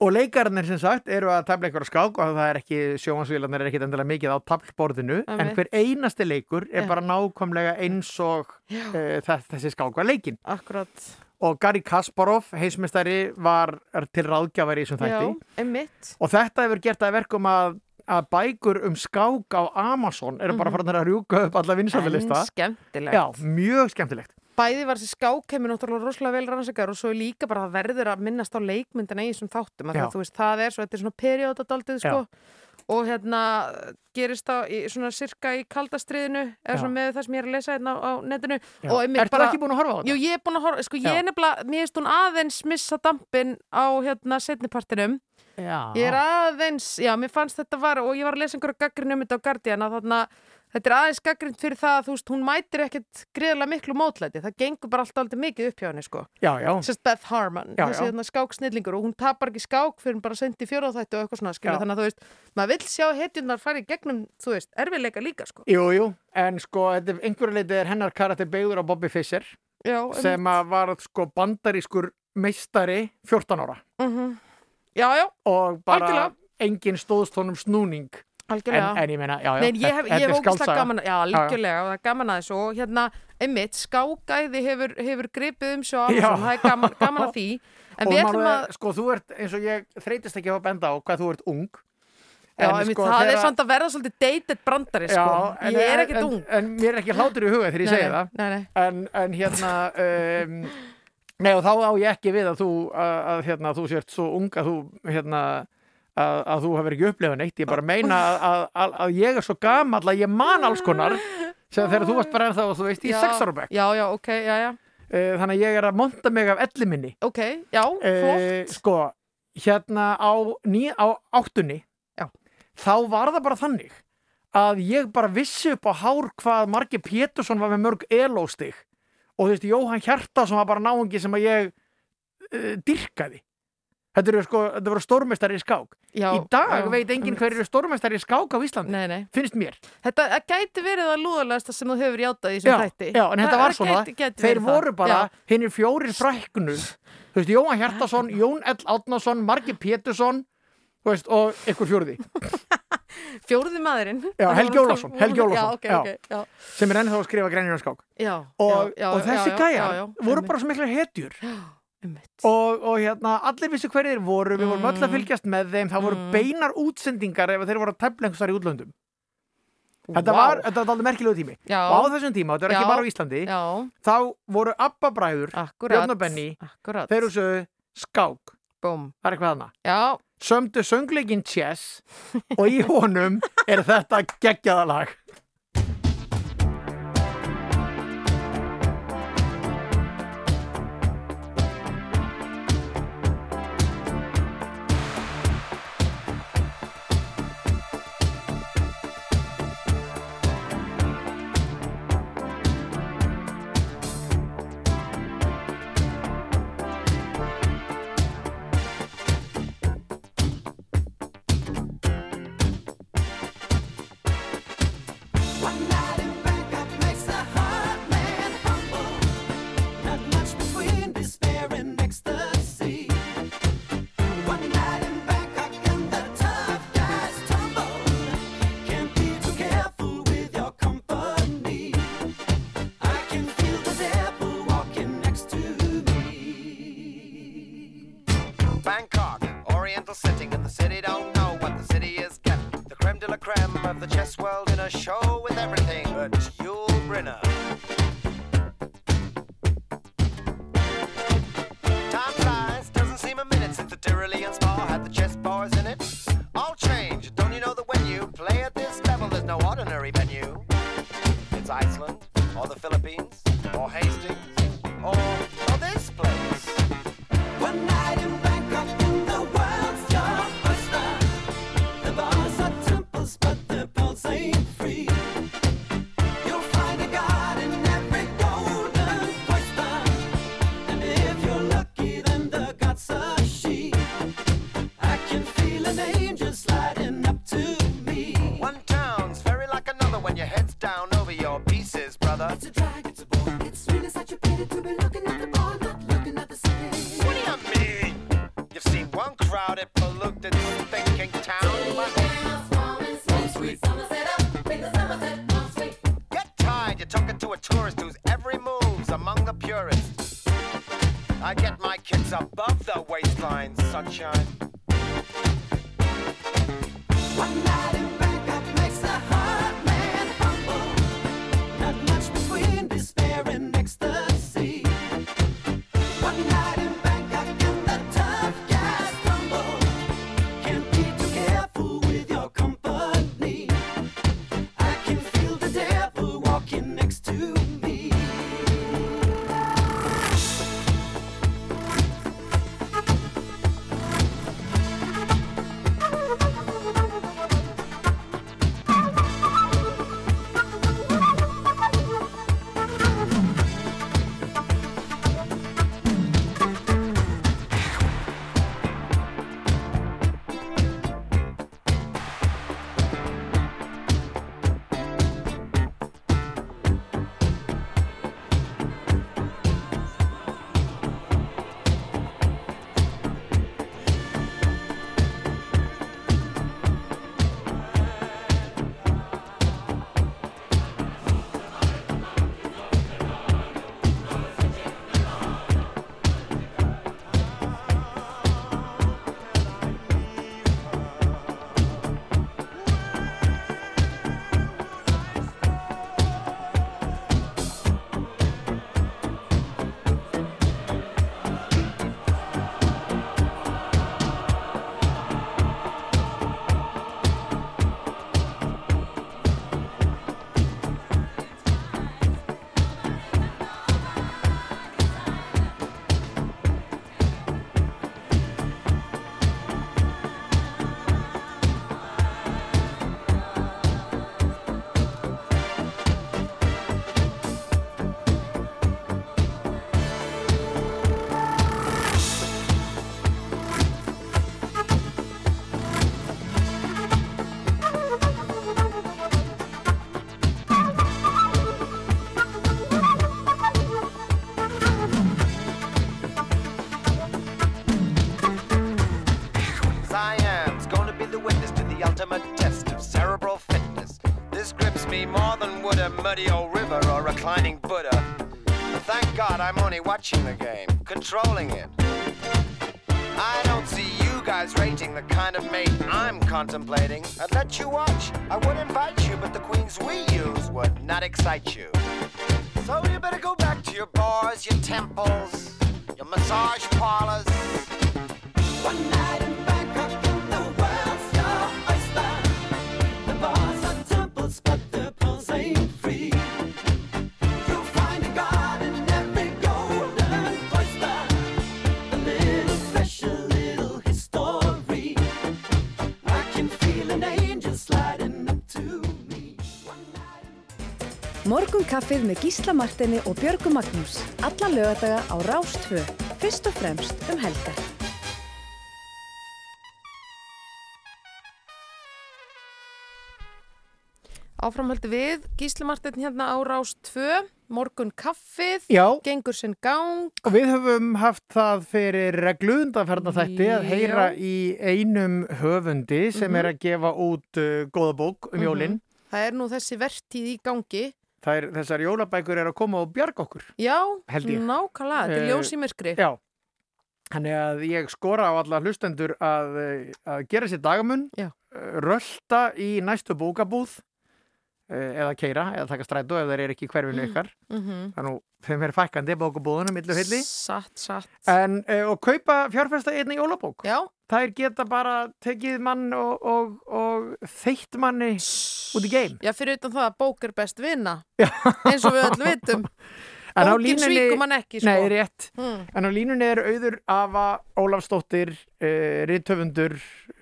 og leikarnir sem sagt eru að tefla á skák og það er ekki sjónvarsvílarnir er ekki endilega mikið á taflborðinu en Einmitt. hver einasti leikur er Já. bara nákvæmlega eins og uh, þessi skák var leikin. Akkurat Og Gary Kasparov, heismestari, var til ráðgjafari í þessum þætti. Já, Og þetta hefur gert að verkum að, að bækur um skák á Amazon eru bara Mhm. farin að rjúka upp alla Já, mjög skemmtilegt. bæði var þessi skákheimur náttúrulega rosalega vel rannsakar og svo er líka bara að það verður að minnast á leikmyndina í þessum þáttum af því Já. að þú veist, það er svo, þetta er svona periódadaldið sko og hérna gerist það í, svona sirka í kaldastriðinu eða svona með það sem ég er að lesa hérna á, netinu einmitt Ertu ekki búin að horfa á þetta? Jú, ég er búin að horfa, sko ég Já. er nefnilega mér finnst hún aðeins missa dampin á hérna setnipartinum Já. Ég er aðeins, já, mér fannst þetta var og ég var að lesa einhverja gaggrin um þetta á Guardian að þarna, þetta er aðeins gaggrind fyrir það að þú veist, hún mætir ekkert greiðlega miklu mótlæti, það gengur bara alltaf aldrei mikið upp hjá henni, sko. Já, já. Sérst Beth Harmon, Já, þessi já. hérna skáksnillingur og hún tapar ekki skák fyrir bara sendi fjóra þættu og eitthvað svona, skilja, Já. þannig að þú veist, maður vill sjá hetjurnar fara í gegnum, þú veist, erfiðleika líka, sko. Jú, jú, en sko, þetta er einhverju leiti er hennar karakter beigður á Bobby Fischer Já, sem að var sko bandarískur meistari 14 ára Mhm. Já, já, bara Algjörlega. enginn stóðst honum snúning algjörlega. en, en ég meina, já, já Nei, en ég hef, þetta er gaman, já, algjörlega, og það er gaman að þessu og hérna, einmitt, skágæði hefur, hefur gripið um svo Já. það er gaman, gaman að því. En og við ætlum að, sko, þú ert, eins og ég þreytist ekki að benda á hvað þú ert ung. Já, En einmitt, sko, það er þegar- samt að verða svolítið dated brandari, sko, Já, en, ég er en- ekkert en, ung. En mér er ekki hlátur í huga þegar ég nei, það. nei, nei. En, en hérna um, Nei og þá á ég ekki við að þú að hérna, þú sért svo ung að þú hérna að, að þú hefur ekki upplifað neitt. Ég bara meina að, að, að, ég er svo gamall að ég man alls konar. Sem þegar þú varst bara ennþá, þú veist, í Já, sex ára bekk. Já, já, ok, já, já, Eh, Þannig að ég er að monta mig af elli minni. Ok, já, flott. Eh, Sko, hérna á, ný, á áttunni Já. þá var það bara þannig að ég bara vissi upp á hár hvað Margi Pétursson var með mörg elóstig og þú veist, Jóhann Hjartason var bara náungi sem að ég uh, dyrkaði Þetta sko, þetta voru stórmestari í skák. Já, Í dag já, veit enginn hver eru stórmestari í skák á Íslandi Nei, nei. finnst mér. Þetta gæti verið að lúðalegasta sem þú hefur játað í þessum já, þætti. já, en þetta var svona, gæti, gæti þeir verið það. voru bara Já. hinn er fjórir fræknu þú veist, Jóhann Hjartason, Jón L. Átnason Margi Pétursson veist, og ykkur fjórði. Fjórði maðurinn. Já, Helgi voru- Ólafsson, Helgi Ólafsson Já, ok, já, ok, já. Sem er ennþá að skrifa grænir um skák. Já, og, já, já, og þessi já, já, gæjar já, já, voru bara svo mikla hetjur. einmitt. og, og hérna, allir vissu hverju þeir voru við vorum öll að fylgjast með þeim það voru Mm. beinar útsendingar ef þeir voru að tefla einhversar í útlöndum. Þetta Vá. var, þetta var alveg merkilegu tími. Já. og á þessum tíma, þetta var ekki Já. bara á Íslandi Já, þá voru Abba bræður Björn og Benny, Akkurat. þeir eru svo skák. Búm það er eitthvað Já, sömdu söngleikin Chess og í honum er þetta geggjaða muddy old river or reclining Buddha. Thank God I'm only watching the game, controlling it. I don't see you guys rating the kind of mate I'm contemplating. I'd let you watch, I would invite you, but the queens we use would not excite you. Kaffið með Gísla Martini og Björgu Magnús. Alla lögadaga á Rástvö. Fyrst og fremst um helgar. Áframhaldi við, Gísli Martin hérna á Rás 2, morgun kaffið, Já. gengur sinn gang. Og við höfum haft það fyrir reglu undanferna þætti að heyra í einum höfundi sem Mhm. er að gefa út uh, góða bók um jólinn. Það er nú þessi vertíð í gangi. Er, þessar jólabækur er að koma og bjarga okkur. Já, nákvæmlega, þetta er Eh, ljós í myrkri. Já. Þannig að ég skora á alla hlustendur að, að gera sér dagamun, eh, rölta í næstu bókabúð eða keira eða taka strætó ef þeir eru ekki í hverfinu ykkar. Mhm. Þannig að þeim er fækkandi bókabúðunum millu hilli. Satt, satt. En, uh, og kaupa fjárfesta einni jólabók. Já. Þær geta bara tekið mann og, og, og þeitt manni út í geim. Já, fyrir utan það að bók er best vinna. Eins og við öll vitum. Bókin línunni- svíkur mann ekki, sko. Nei, rétt. Hmm. En á línunni er auður Ava Ólafsdóttir, uh, rithöfundur.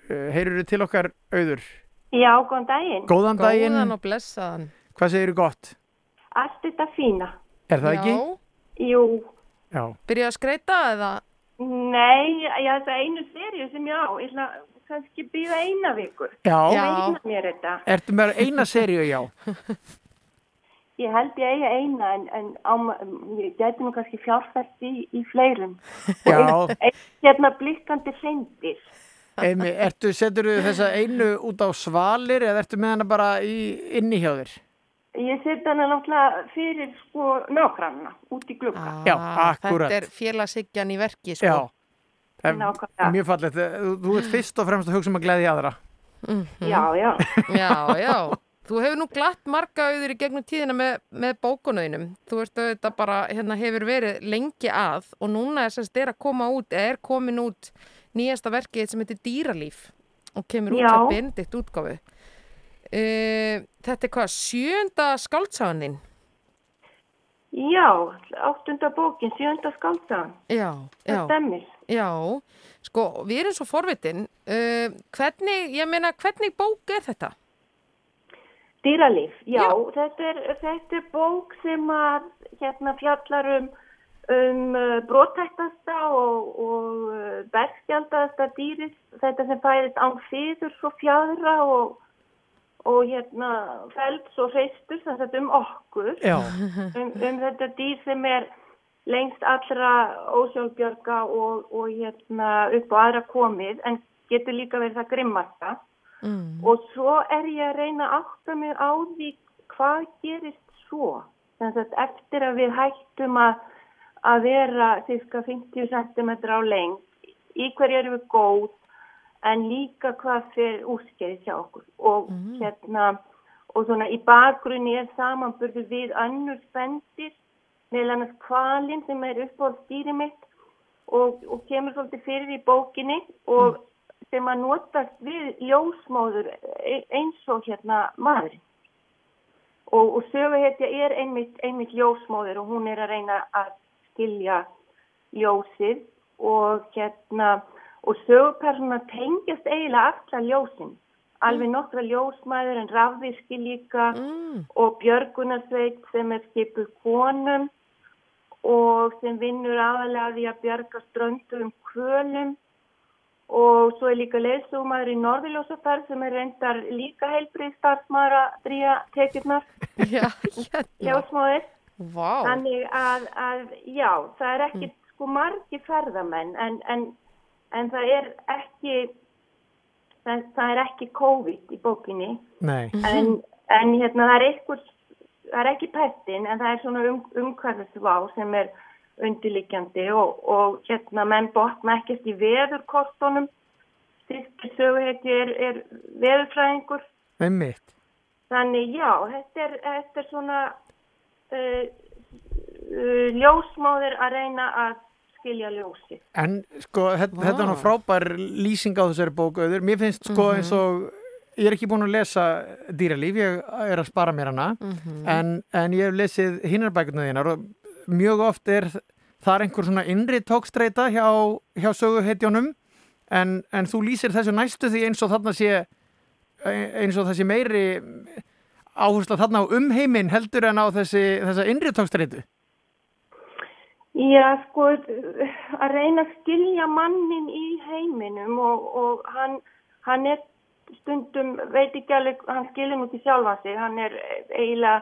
Uh, heyrur til okkar auður? Já, góðan daginn. Góðan daginn. Góðan og blessaðan. Hvað segir gott? Allt þetta fína. Er það ekki? Já. Jú. Já. Byrja að skreita eða? Nei, ég að einu serju sem ég á, ég ætla kannski býða eina viku. Já. Ég meina mér þetta. Ertu með eina seríu, já? Ég held ég eigi eina en, en á, ég geti nú kannski fjárfært í, í fleirum. Já. Hérna blikkandi hreindir. Emi, ertu, setur þessa einu út á svalir eða ertu með hana bara í, inni hjá þér? Ég setja hana náttúrulega fyrir sko nákvæmna, út í glugga. Já, Ah, akkurat. Þetta er félagsiggjan í verki, sko. Já. Er mjög fallegt. Þú, þú ert fyrst og fremst að hugsa um að gleðja aðra. Já, já. Já, já. Þú hefur nú glatt marga auður í gegnum tíðina með, með bókunuðinum. Þú veist auðvitað bara, hérna hefur verið lengi að og núna er sérst er að koma út, er komin út nýjasta verkið sem heitir Dýralíf og kemur út Já. af Benedikt útgáfu. Uh, þetta er hvað, sjönda skáldsaganinn? Já, áttunda bókin, sjönda skáldagan. Já, Það já. stemmir. Já, sko, við erum svo forvitin. Uh, hvernig, ég meina, hvernig bók er þetta? Dýralíf, já, Þetta, er, þetta er bók sem að hérna fjallar um, uh, brotættasta og, og uh, bergskjaldaðasta dýrið, þetta sem fæðist án fýður svo fjadra og, og hérna felds og hreistur, þannig að um okkur, um, um þetta dýr sem er lengst allra ósjálfbjörga og, og hérna upp á aðra komið, en getur líka verið það grimmasta. Mm. Og svo er ég að reyna að átta mig á því hvað gerist svo. Þannig að eftir að við hættum að, að vera cirka 50 cm á lengd, í hverju erum við góð, en líka hvað fyrir úrskeiði hjá okkur. Og hérna, og svona í bakgrunni er samanburðu við önnur spendir, meðal annars kvalinn sem er uppáhald stýri mitt og, og kemur svolítið fyrir í bókinni og sem að notast við ljósmóður e- eins og hérna maðurinn. Og, og söguhetja er einmitt, einmitt ljósmóður og hún er að reyna að skilja ljósið og hérna og sögupersona tengjast eiginlega alla ljósin. Alveg nokkra ljósmæður en rafvirki líka og björgunarsveit sem er skipuð konum og sem vinnur aðalega að því að bjarga ströndu um kvölum og svo er líka leðsúmaður í Norðurljósaferð sem er reyndar líka heilbrið starfsmaður að drýja tekjurnar. Hérna. Ljósmáðir. Vá. Þannig að, að, já, það er ekki sko margi ferðamenn en, en, en það er ekki það, það er ekki COVID í bókinni Nei. en, en hérna það er eitthvað það er ekki pestin en það er svona um, umhverfisvá sem er undirliggjandi og, og hérna menn botna ekkert í veðurkortunum styrkir söguheiti er, er veðurfræðingur Einmitt. þannig já, þetta er, þetta er svona uh, uh, ljósmóðir að reyna að skilja ljósi En sko, þetta, þetta er nú frábær lýsing á þessari bók auður. Mér finnst sko Mhm. eins og, ég er ekki búin að lesa dýralíf, ég er að spara mér hana, Mhm. en, en ég hef lesið hinnar bækurnar þínar og mjög oft er það er einhver svona innri tókstreita hjá, hjá söguhetjónum, en, en þú lýsir þessu næstu því eins og þarna sé, eins og þessi meiri áhersla þarna á umheiminn heldur en á þessi, þessa innri tókstreitu. Já, sko, að reyna að skilja mannin í heiminum og, og hann, hann er stundum, veit ekki alveg, hann nú ekki sjálfa sig, hann er eiginlega,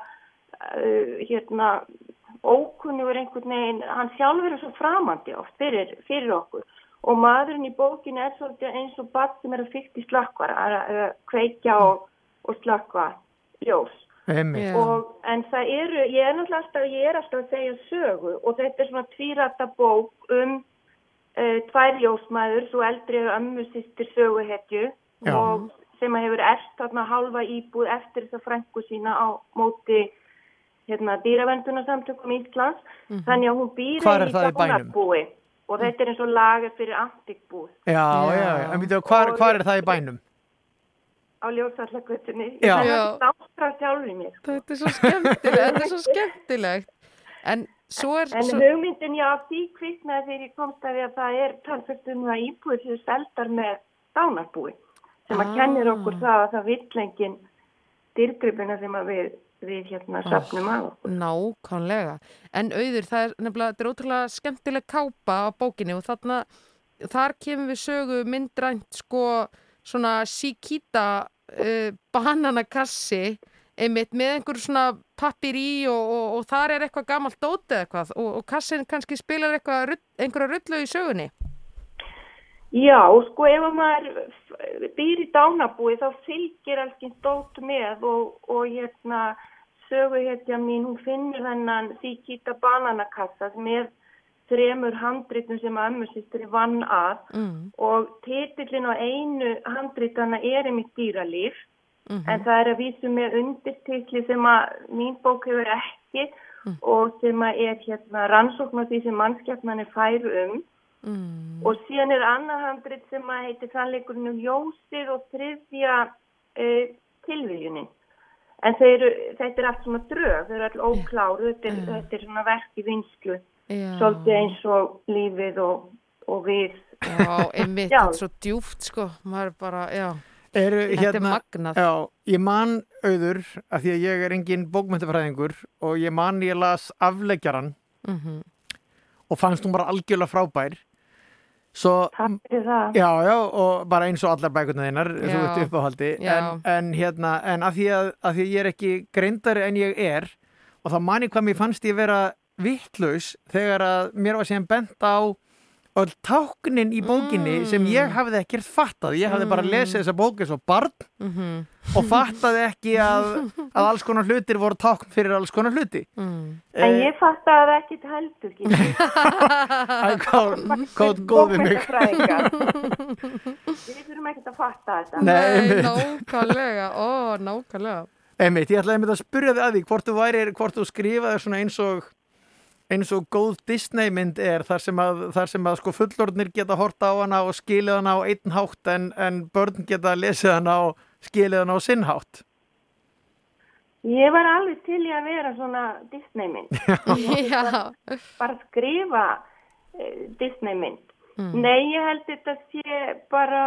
uh, hérna, ókunnugur einhvern veginn, hann sjálfur er svo framandi oft fyrir, fyrir okkur. Og maðurinn í bókinu er svolítið eins og barn sem er að fyrst í slökkvar, að, kveikja og, og slökkva ljós. Og, en það eru, ég er náttúrulega alltaf, ég er alltaf að segja sögu og þetta er svona tvírætta bók um uh, tvær ljósmæður, svo eldri er ömmu sýstir söguhetju og sem að hefur erst þarna halva íbúð eftir þess að frængu sína á móti hérna, dýravendunarsamtökum Íslands. Mhm. Þannig að hún býr Hvar er í það í bænum? dánarbúi og þetta er eins og lager fyrir antikbúð Já, já, já. En veitu, hvar, hvar er það í bænum? Á ljósallagötunni. Það er náttúrulega sjálfur mér. Þetta er svo skemmtilegt, er svo skemmtilegt. En svo er... En svo... hugmyndin já, af því kviknaði þegar ég komst að því að það er talsvægt um það íbúið sem seldar með dánarbúi sem að Ah. kennir okkur það að það vill engin dyrgripina sem að við, við hérna safnum að okkur. Nákvæmlega. En auður, það er nefnilega, þetta er ótrúlega skemmtileg kápa á bókinni og þarna, þar kemur við sögu myndrænt sko svona síkíta uh, bananakassi einmitt með einhver svona pappir í og, og, og þar er eitthvað gamalt dótið eitthvað og, og kassin kannski spilar eitthvað einhverja rullu í sögunni. Já, sko ef að maður býr í dánarbúi þá fylgir alls stótt með og, hérna söguhetja mín, hún finnur þennan síkíta bananakassa er þremur handritum sem að ömmusýstri vann að Mm. og titillin á einu handritana er einmitt dýralíf Mhm. en það er að vísu með undirtitli sem að mín bók hefur ekki Mm. og sem að er hérna rannsókn á því sem mannskjarnan er færu um Mm. og síðan er annað handrit sem að heitir sannleikurinn um ljósið og þriðja uh, tilviljunin en eru, þetta er allt svona drög þau eru all ókláru, þetta er, þetta er svona verk í vinslu Já. svolítið eins og lífið og, og við Já, einmitt, Já. þetta er svo djúft sko, maður er bara, já. Eru, Þetta er hérna, magnað. Já, ég man auður, af því að ég er engin bókmyndafræðingur og ég man ég las afleggjaran Mhm. og fannst hún bara algjörlega frábær. Svo. Já, já, og bara eins og allar bækurnar þeinar, þú ert uppáhaldi. En, en hérna, en af því, að, af því að ég er ekki greindari en ég er og þá man ég hvað mér fannst ég vera vittlaus þegar að mér var síðan bent á öll táknin í bókinni sem ég hafði ekkert fattað. Ég hafði bara Mm. lesið þessa bók eins og barn Mhm. og fattaði ekki að, að alls konar hlutir voru tákn fyrir alls konar hluti. Mm. en ég fatt að það ekkit heldur hvað góð við mig. Við þurfum ekkert að fatta þetta Nei, nákvæmlega, ó, nákvæmlega. Einmitt, ég ætlaði einmitt að spyrja þig að því hvort þú væri, hvort þú skrifaði svona eins og eins og góð Disney mynd er þar sem að, þar sem að sko fullorðnir geta horta á hana og skilið hana á einn hátt en, en börn geta lesið hana og skilið hana á sinn hátt. Ég var alveg til í að vera svona Disneymynd. Já. Bara skrifa uh, Disneymynd. Mm. Nei, ég held þetta sé bara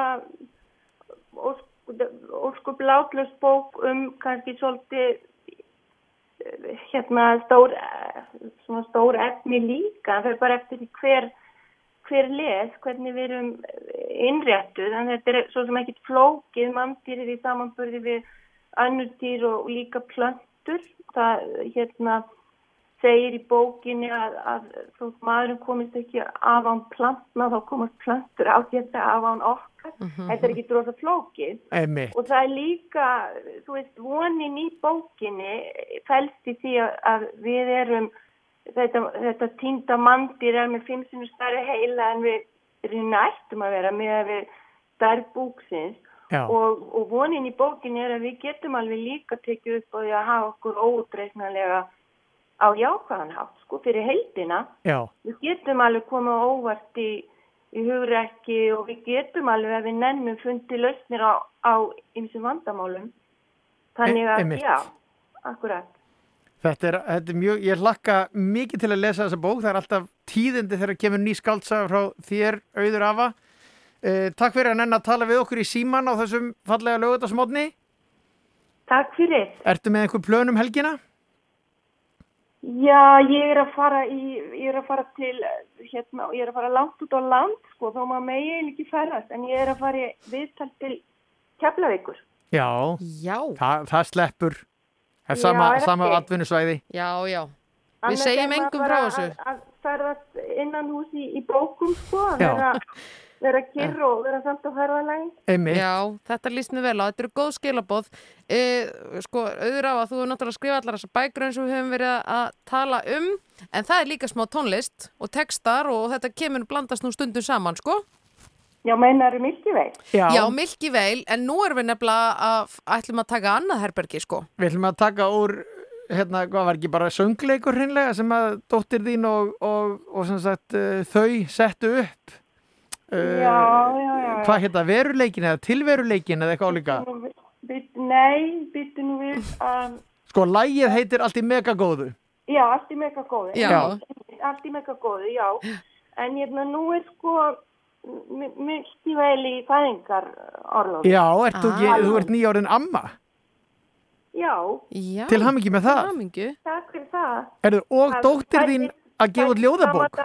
óskup látlös bók um kannski svolítið eh, hérna stór, stór efni líka. Það er bara eftir hver, hver les, hvernig við erum innréttuð. En þetta er svo sem ekkit flókið, manndýrið í samanbörði við önnur dýr og líka plöntur. Það, hérna, segir í bókinni að, að þótt maðurinn komist ekki af án plantna þá komast plantur ágæta af án okkar. Þetta er ekki drosa flókið. Og það er líka, þú veist, vonin í bókinni fælst í því að- við erum, þetta, þetta týnda mandir er með fimm sinni stærri heila en við erum ættum að vera með að við stærð búksins. Já. Og, og vonin í bókinni er að við getum alveg líka tekið upp á því að hafa okkur óutreiknanlega á jákvæðan hátt, sko, fyrir heildina. Já. Við getum alveg komið óvart í, í hugrekki og við getum alveg að við nennum fundi lausnir á, á ymsum vandamálum. Þannig E- að, einmitt. já, akkurat. Þetta er, þetta er mjög, ég hlakka mikið til að lesa þessa bók, það er alltaf tíðindi þegar kemur ný skaldsaga frá þér, auður afa. Eh, takk fyrir að nenn að tala við okkur í síman á þessum fallega lögutasmótni. Takk fyrir. Ertu með einhver plönum helgina? Já, ég er að fara í, ég er að fara til, hérna, ég er að fara langt út á land, sko, þó maður megi ekki ferðast, en ég er að fara í viðtal til Keflavíkur. Já. Já. Þa, það sleppur. Það er sama, sama atvinnusvæði. Já, já. Annars Við segjum er maður engum frá þessu. Að, að ferðast innan hús í, í bókum, sko, að vera, vera kyrr og vera samt á ferðalagi. Einmitt. Já, þetta líst mér vel á, þetta eru góð skilaboð. E, sko, auður á að þú er náttúrulega að skrifa allar þessar bækur eins og við höfum verið að tala um, en það er líka smá tónlist og textar og þetta kemur blandast nú stundum saman, sko. Já, meinar Milky Way? Já. Já, Way, en nú erum við nefnilega að ætlum að taka annað herbergi, sko. Við ætlum að taka úr, hérna, hvað var ekki bara söngleikur hreinlega sem að dóttir þín og, og, og sem sagt uh, þau settu upp. Já, já, já. Hvað hérna, veruleikin eða tilveruleikin eða eitthvað álíka? Nei, byttu nú við að, Sko, lægið heitir allt í megagóðu. já, allt í mega góðu. Já. Allt í mega góðu, já. En hérna, nú er sko Milky Way í fæðingar orlof. Já, ert þú, ekki, Ah. þú ert nýjárinn amma. Já. Já. Til hamingju með það. hamingju. Takk fyrir það. Erðu, og dóttir þín að gefa út ljóðabók?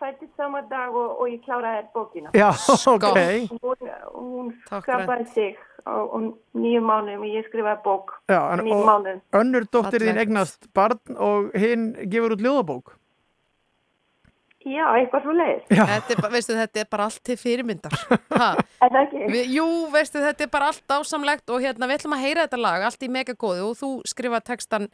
Fættist sama dag og, og ég kláraði bókina. Já, ok. Hún, hún skapaði sig á, á nýju mánuðum og ég skrifaði bók. Já, en, nýju og mánuðum. önnur dóttir þín eignast barn og hinn gefur út ljóðabók. Já, eitthvað svo leiðis. Já. Þetta er, bara- veistu, þetta er bara allt til fyrirmyndar. Er jú, veistu, þetta er bara allt ásamlegt og hérna, við ætlum að heyra þetta lag, allt í megagóðu og þú skrifa textan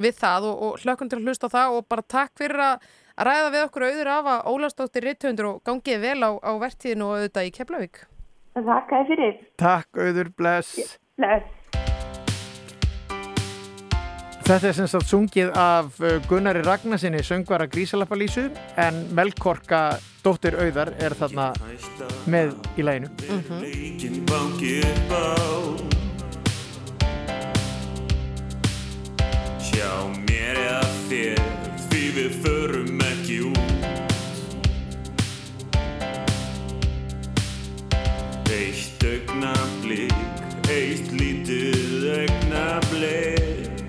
við það og, og hlökkum til að hlusta á það og bara takk fyrir að, að ræða við okkur auður af að Ólafsdóttir Ritthundur og gangið vel á, á vertíðinu og auðvitað í Keflavík. Þakka fyrir. Takk, auður, bless. Bless. Þetta er sem sagt sungið af uh, Gunnari Ragnarsinni, söngvara Grísalappalísu, en Melkorka, dóttir auðar, er þarna með í læginu. Leikin banki augnablík Eitt lítið augnablík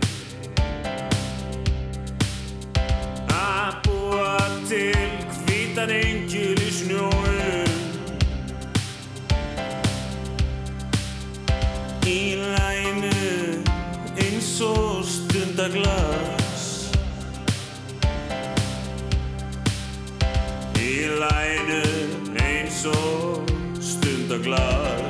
Að búa til hvítan engil í snjóin Í lænu eins og stundaglas. Í lænu eins og stundaglas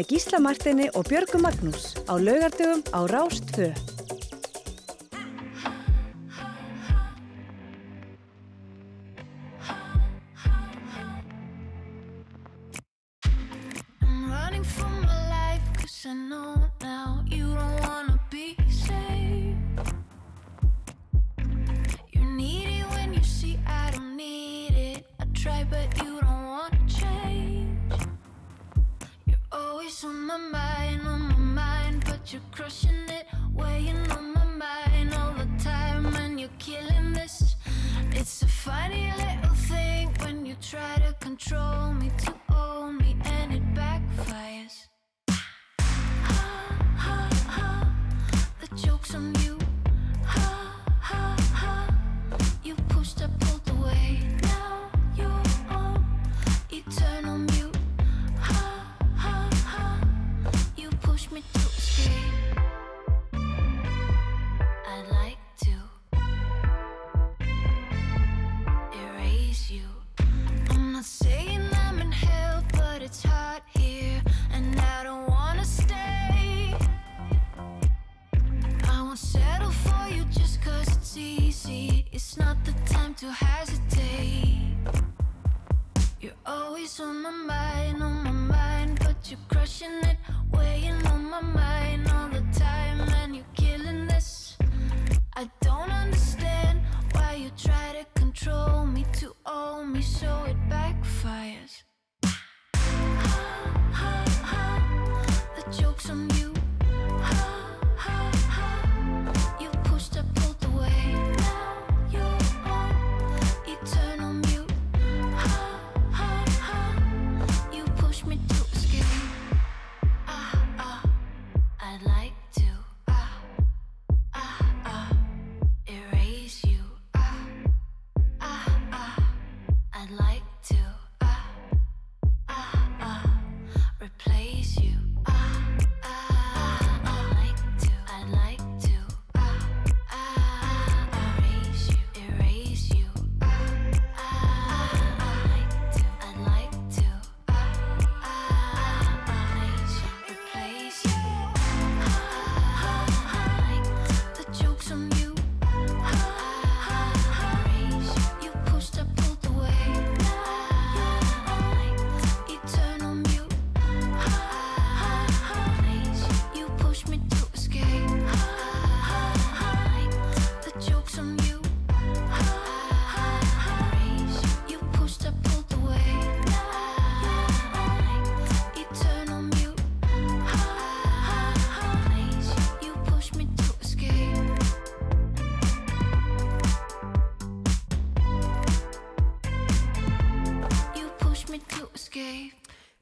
með Gísla Martini og Björgu Magnús á laugardögum á Rást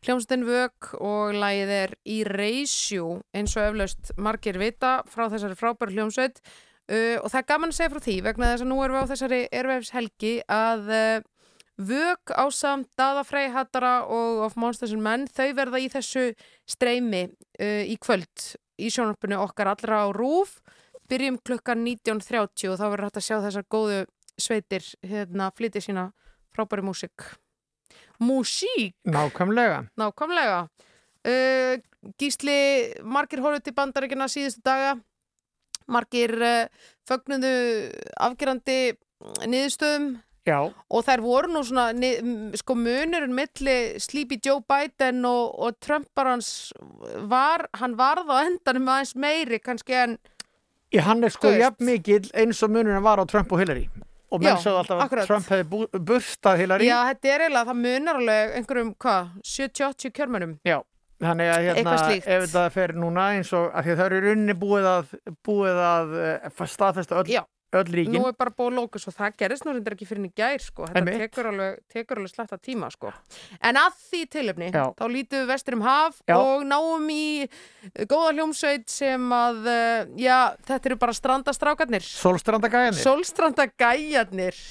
Hljómsdinn Vök og lagið er Erasure eins og eflaust margir vita frá þessari frábæru hljómsveit. Uh, og það er gaman að segja frá því vegna þess að nú erum við á þessari ervefshelgi að uh, Vök ásamt Dada Frey Hattara og of Monsters and Men þau verða í þessu streymi uh, í kvöld í sjónarpunni okkar allra á Rúf byrjum klukkan 19.30 og þá verður hægt að sjá þessar góðu sveitir hérna flytja sína frábæri músik Músík Nákvæmlega. Nákvæmlega. Uh, gísli, margir horfðu til bandaríkjana síðustu daga. Margir uh, fögnuðu afgerandi niðurstöðum Já. og þær voru nú svona ni- m- sko munurinn milli Sleepy Joe Biden og, og Trumpar hans var, hann varð á endanum aðeins meiri kannski en Í hann er sko jafn mikill eins og munurinn var á Trump og Hillary. Og menn sagði alltaf að akkurat. Trump hefði burstað Hillary. já, þetta er eiginlega, það munar alveg einhverjum, hvað, 70-80 kjörmönum Já. Þannig að hérna, ef þetta fer núna eins og að því að það eru í rauninni búið að, búið að uh, staðfesta öll Já öll ríkin Nú er bara búið lókus og það gerist náttúrulega ekki fyrir henni gær sko. þetta tekur alveg, tekur alveg sletta tíma sko. en að því tilöfni þá lítum við vesturum haf já. og náum í góða hljómsveit sem að, eh, já, þetta eru bara strandastrákarnir Solstrandagæjarnir Solstrandagæjarnir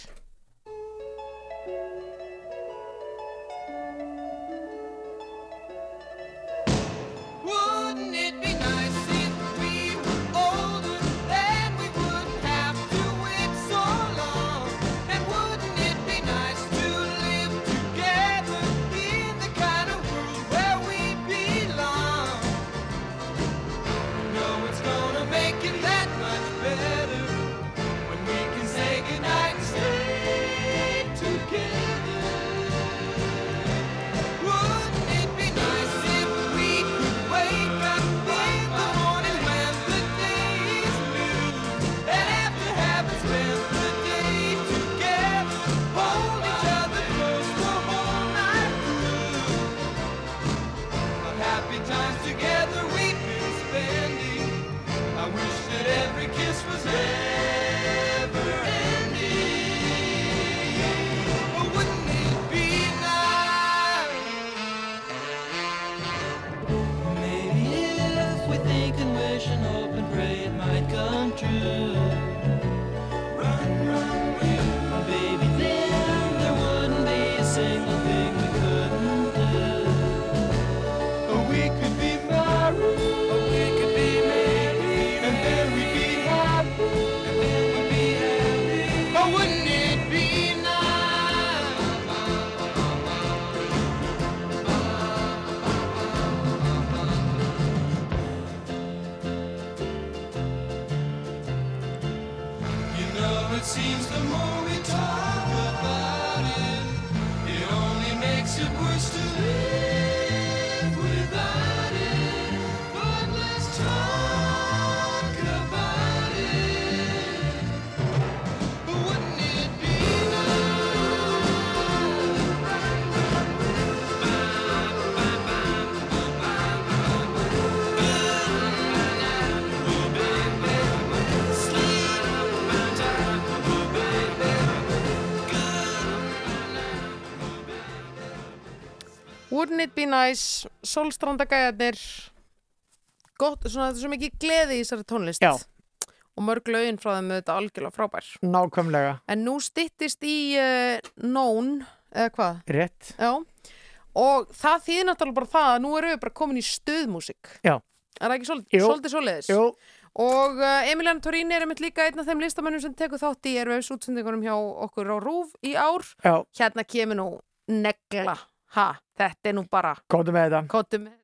Wouldn't it be nice, Solstrandagæðarnir, gott, svona þetta er svo mikið gleði í þessari tónlist. Já. Og mörg lögin frá þeim auðvitað algjörlega frábær. Nákvæmlega. En nú stittist í uh, nón, eða hvað? Rétt. Já. Og það þýðir náttúrulega bara það að nú eru við bara komin í stöðmusik. Já. Er það ekki svolítið svoleiðis? Jú. Og eh, uh, Emilian Torín er einmitt líka einn af þeim listamennum sem tekur þátt í erfæðs útsendingunum hjá okkur á Rúf í ár. Já. Hérna kemur nú negla. Ha. Tähtenupara. Kontimäitä. Kontimäitä.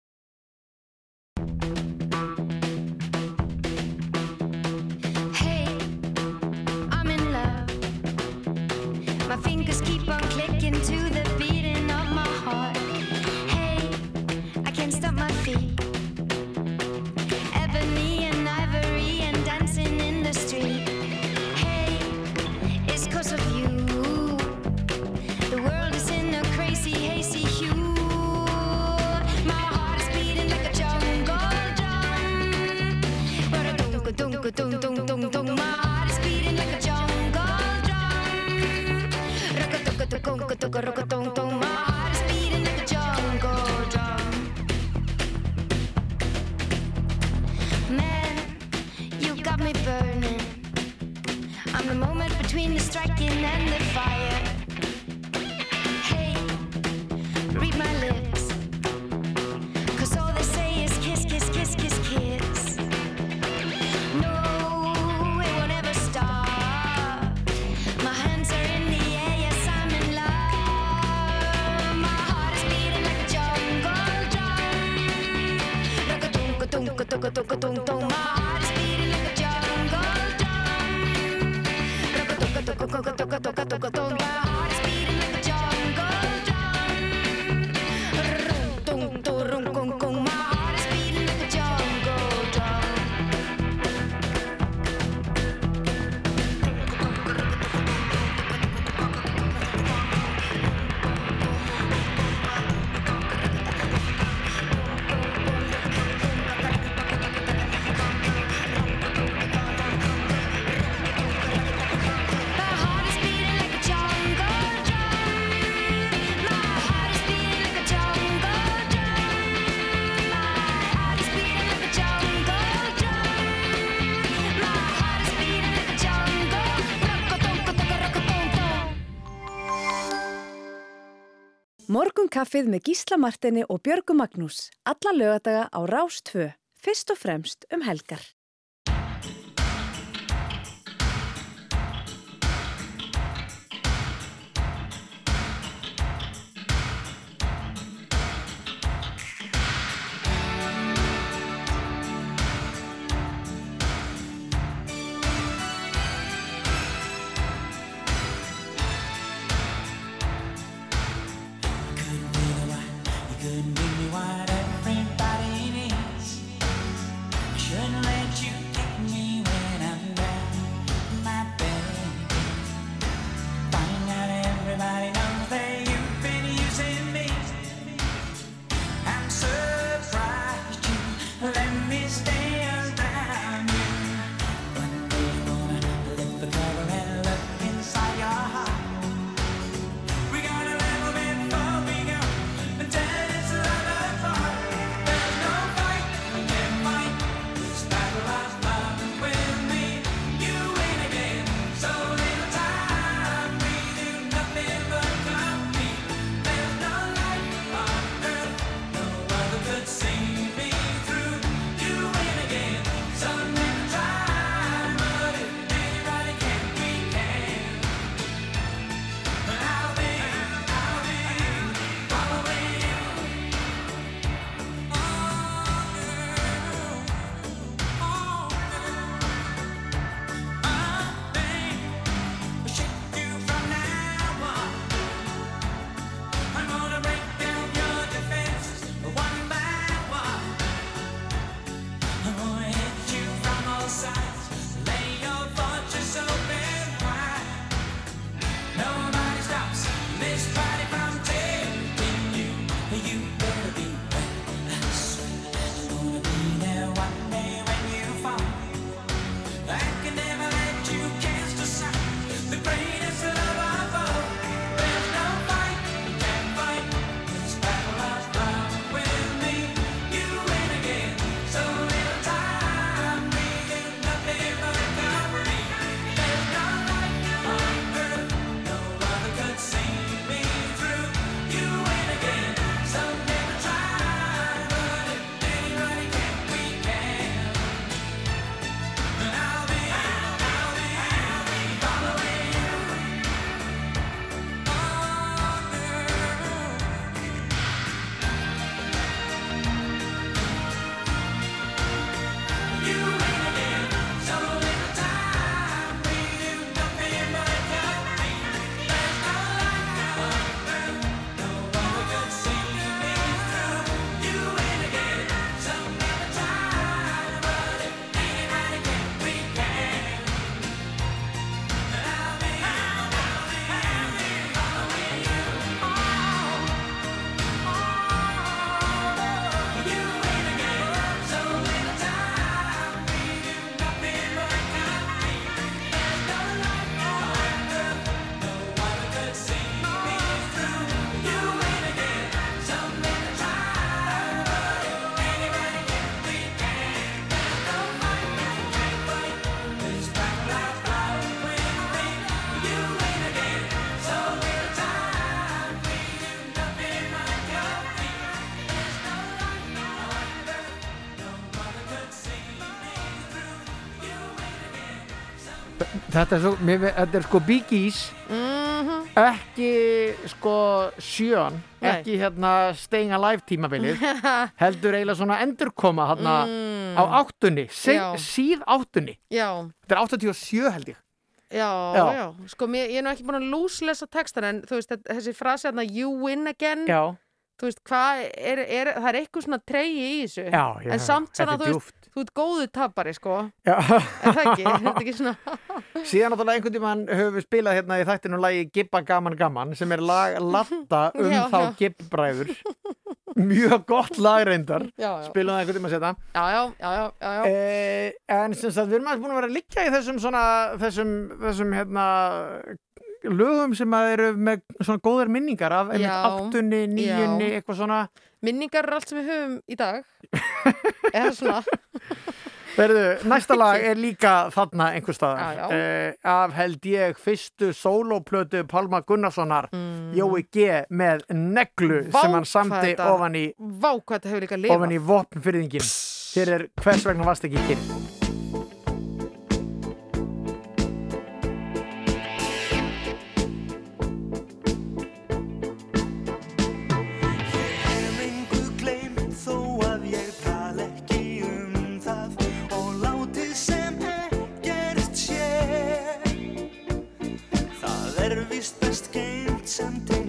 corro, corro, 咕咚咕咚咚。Morgun kaffið með Gísla Martini og Björgu Magnús. Alla lögadaga á Rás 2. Fyrst og fremst um helgar. Þetta er, svo, mér, þetta er sko Bee Gees Mhm. ekki sko sjön ekki hérna Staying Alive tímabilið heldur eiginlega svona endurkoma hérna Mm. á áttunni síð áttunni Já, þetta er 87 held ég já, Já. já. Sko, mér, ég er nú ekki búin að lúslesa textan en þú veist, þessi frasi hérna, you win again. Já. Þú veist, hvað er, er, það er eitthvað svona treyji í þessu. Já, En samt svona, þú veist, þú ert góðu tapari, sko. Já. Er það ekki? Er þetta ekki svona? síðan náttúrulega einhvern tímann höfum við spilað hérna í þættinu lagi Gibba Gaman Gaman sem er lag latta um Já, þá já. gibbræður mjög gott lag reyndar Já, já. spilum það einhvern tímann setna Já, já, já, já, já, já. Eh, en sem sagt, við erum aðeins búin að vera að liggja í þessum svona, þessum, þessum hérna lögum sem að eru með svona góðar minningar af einmitt Já, áttunni, níunni, já. eitthvað svona Minningar er allt sem við höfum í dag. Eða svona. Verðu, næsta lag er líka þarna einhver staðar. Já, já. Eh, af held ég fyrstu sólóplötu Pálma Gunnarssonar Jói G með neglu Vá, sem hann þetta- ofan í Vá, ofan í vopnfyrðingin hér er hvers vegna varst ekki kyrr something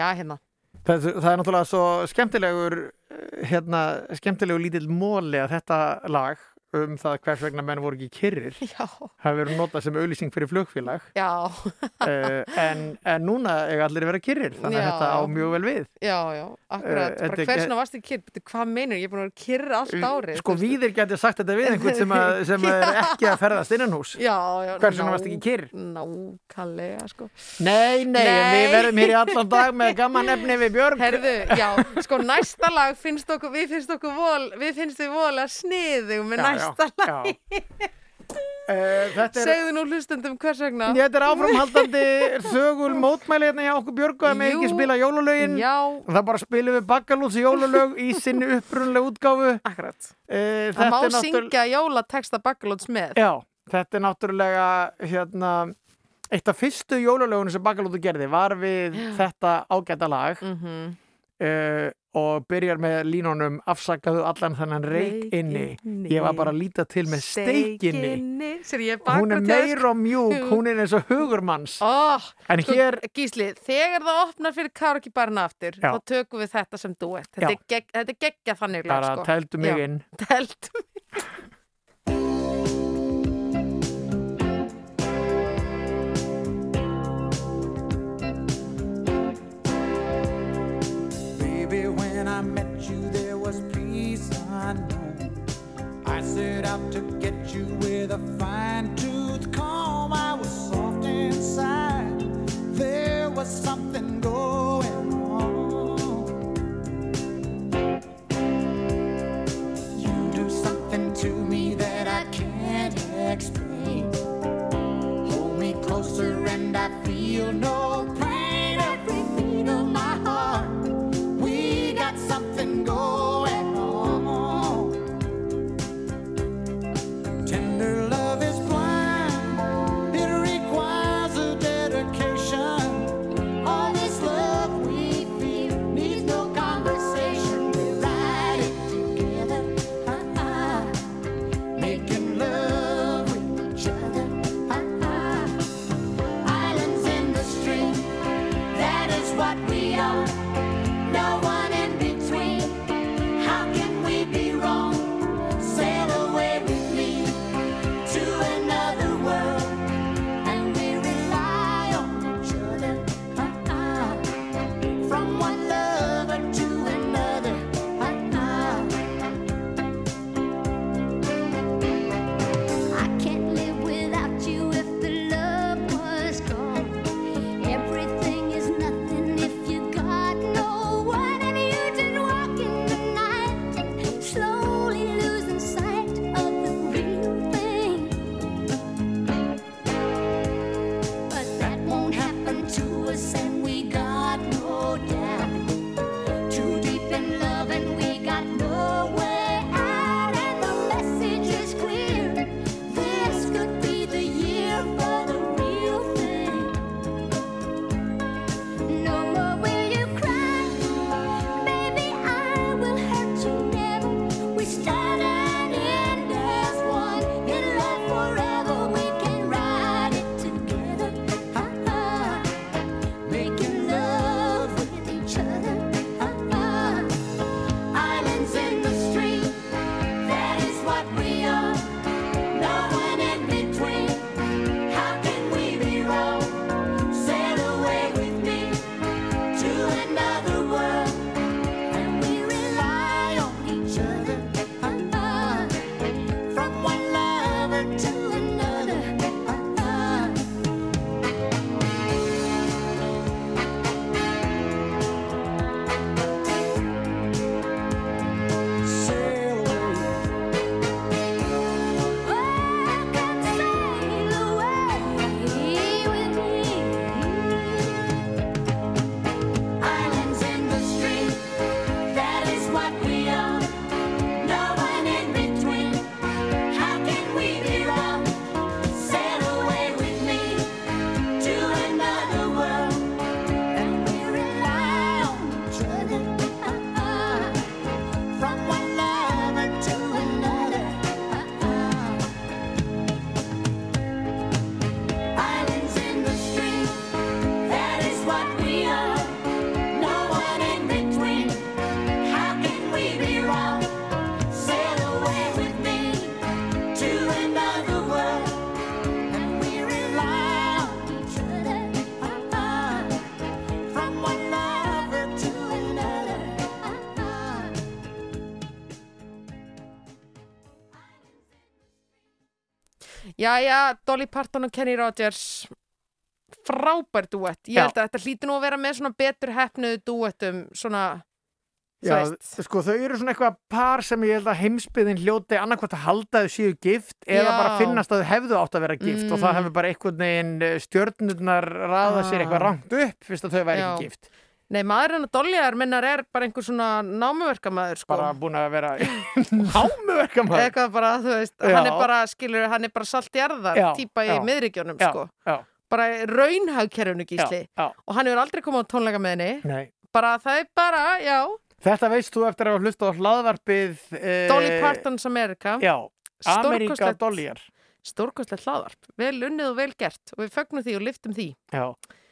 Já, hérna Það, það er náttúrulega svo skemmtilegur eh, hérna, skemmtilegur lítill móli að þetta lag um það hvers vegna menn voru ekki kyrrir Já. Hafi verið notað sem auðlýsing fyrir flugfélag. Já, uh, en, en núna eiga allir að vera kyrrir þannig að Já. þetta á mjög vel við. Já, já, akkurat. Eh, þetta Bara er- hversna varst þið kyrr? Hvað meinur? Ég er búin að vera kyrr allt árið sko víðir getur sagt þetta við einhvern sem, að, sem að er ekki að ferðast innan hús Já, já hvers vegna varst ekki kyrr? Nákvæmlega, sko. Nei, nei, en við Nei. verðum hér í allan dag með gaman efni við Björg Herðu, já, sko næsta lag finnst okkur, við finnst okkur vol, við finnst við vola sniðum með Já, næsta lag já. Uh, er Segðu nú hlustendum hvers vegna Þetta er áframhaldandi þögul mótmæli hérna hjá okkur Björgu að með ekki spila jólalögin Já. það bara spilum við bakkalúts jólalög í sinni upprunlega útgáfu Akkurat uh, Það má syngja jólateksta bakkalóts með Já, þetta er náttúrulega hérna eitt af fyrstu jólalögunum sem bakkalútu gerði var við Já. þetta ágæta lag Mhm. uh, og byrjar með línunum afsakaðu allan þennan reik inni. Ég var bara að líta til með steikinni. Hún er meir og mjúk, hún er eins og hugurmanns. Oh, En hér- Gísli, þegar það opnar fyrir karaoke barna aftur Já. þá tökum við þetta sem duett þetta, þetta er geggja þannig Bara sko. tældu mig Já, inn. Tældu mig I met Jæja, Dolly Parton og Kenny Rogers frábær duett ég held að þetta hlýtur nú að vera með svona betur hefnuðu duettum svona Já, sko þau eru svona eitthvað par sem ég held að heimsbyðin hljóti annarkvæmt að halda þau séu gift eða Já. bara finnast að þau hefðu átt að vera gift og það Mm. hefur bara einhvern veginn eh, stjörnurnar raða sér eitthvað Ah. rangt upp fyrst að þau væri Já. ekki gift Nei, maðurinn og dolliðar minnar er bara einhver svona námuverkamæður sko. Bara búin að vera námuverkamæður? Eitthvað bara, þú veist, já. hann er bara, skilur, hann er bara saltjarðar, týpa í miðrygjónum sko. Já. Bara raunhagkerfunu gísli. Já. Og hann er aldrei komið á tónleika með henni. Nei. Bara, það er bara, já. Þetta veist þú eftir að hlusta á hlaðvarpið... E... Dolly Partons America. Já, Amerika dolliðar. Stórkostlega hlaðvarp. Vel unnið og vel gert og við fögnum því og liftum því. Já.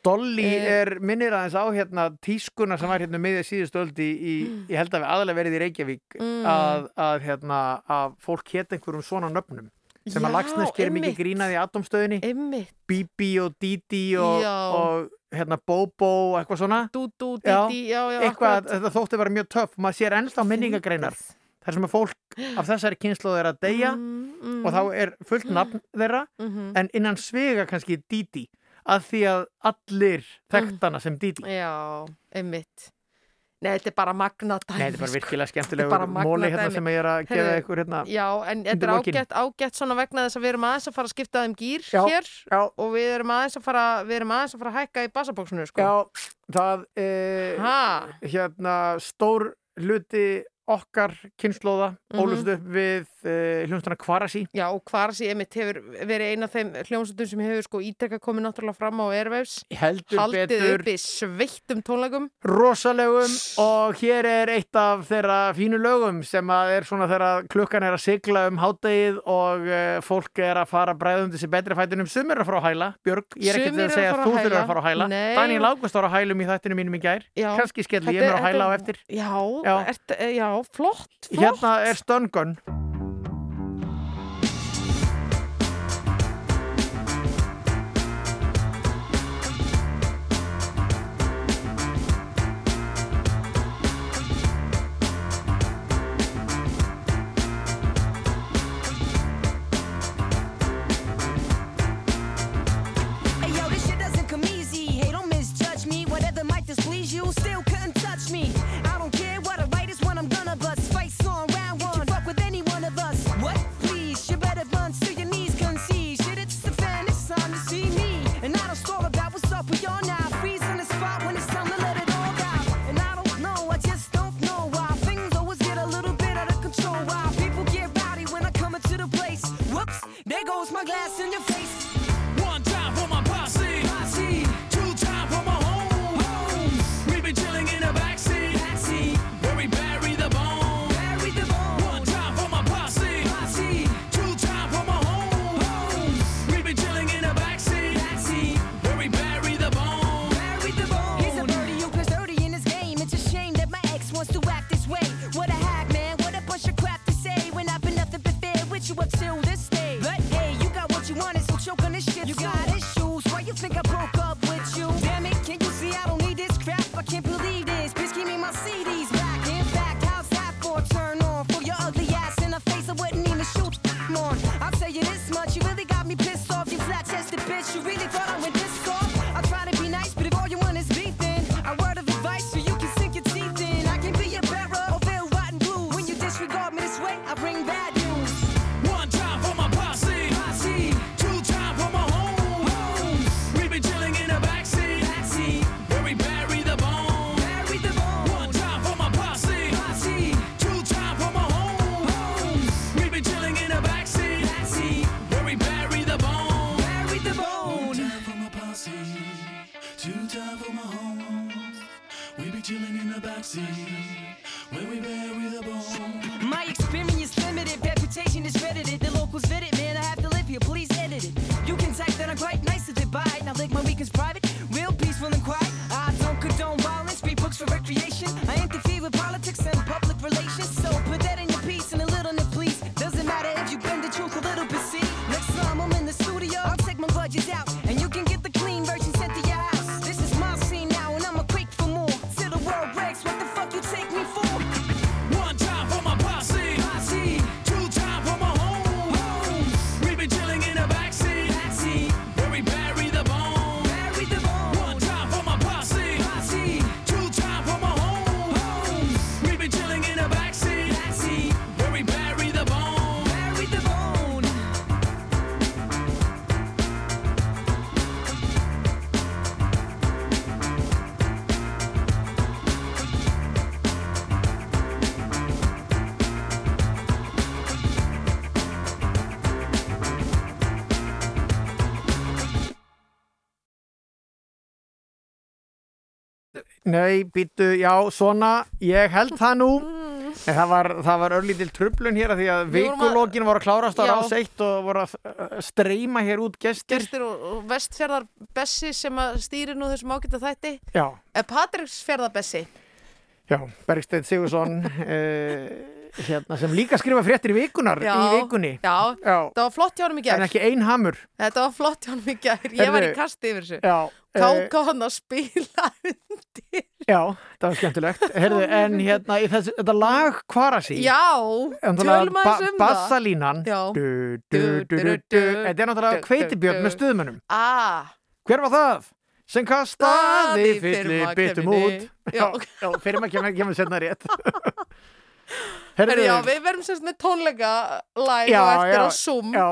Dolly er minnir aðeins á hérna tískuna sem var hérna um miðja síðustöldi í, ég held að við aðalega verið í Reykjavík mm. að, að hérna að fólk hétt einhverjum svona nöfnum sem Já, að Lagsnes ger mikið grínaði í atomstöðinni Bibi og Didi og, og hérna Bobo og eitthvað svona. Dudu, Didi, já, já, eitthvað, þetta þótti að vera mjög töf maður sér ennst á minningagreinar þar sem að fólk af þessari kynslu er að deyja mm, mm. og þá er fullt nafn þeirra en innan svega kannski Didi að því að allir ah. þekktana sem dýdla Já, einmitt. Nei, þetta er bara magnadæmi Nei, þetta er bara sko. virkilega skemmtilega móli hérna sem ég er að gefa ykkur hérna Já, en þetta er ágætt, ágætt svona vegna þess að við erum aðeins að fara að skipta þeim gýr hér já. og við erum aðeins að fara við erum aðeins að fara að hækka í basabóksinu sko. Já, það er hérna stór luti okkar kynnslóða mm -hmm. ólust upp við eh, uh, hljómsdana Kvarasi Já, Kvarasi emitt hefur verið eina af þeim hljómsdana sem hefur sko ídrekka komið náttúrulega fram á ervefs Heldur Haldið betur. uppi sveittum tónlegum Rosalegum og hér er eitt af þeirra fínu lögum sem að er svona þegar klukkan er að sigla um háttegið og uh, fólk er að fara að bræða um þessi betri fætinum sem er að fara á hæla. Björg, ég er ekkert að, að segja að þú þurfar að fara á hæla. Daniel Ágúst var á hælum í þættinu mínum í gær. Já, Kannski skell ég mér á hæla á eftir. Já, já. Ert, eh, já flott, flott. Hérna er stöngun. me. in your face. Nei, býttu, já, svona, ég held það nú. En það var, það var örlítil trublun hér að því að vikulókin voru að klárast á rás eitt og voru að streyma hér út gestir. Gestir og, og vestfjörðar Bessi sem að stýri nú þessum ágæta þætti. Já, Eh, Patricksfjörðar Bessi já, Bergsteinn Sigursson uh, hérna, sem líka skrifa fréttir í vikunar Já, í vikunni. Já, Já. það var flott hjá honum í En gær ekki ein hamur. Þetta var flott hjá honum í gær. Ég var í kasti yfir þessu. eh, Káka hann að spila já, það var skemmtilegt. Herðu, en hérna, í þessu, þetta lag Kvarasi Já, tölum aðeins um það. Bassalínan. Þetta er náttúrulega kveitibjörn með stuðmönnum. Ah, Hver var það? Sem kastaði fyllir kemur út? Já. já, fyrir maður kemur, kemur setna rétt Herri, já, við verðum sérst með tónleika live Já, og eftir já, á Zoom. já.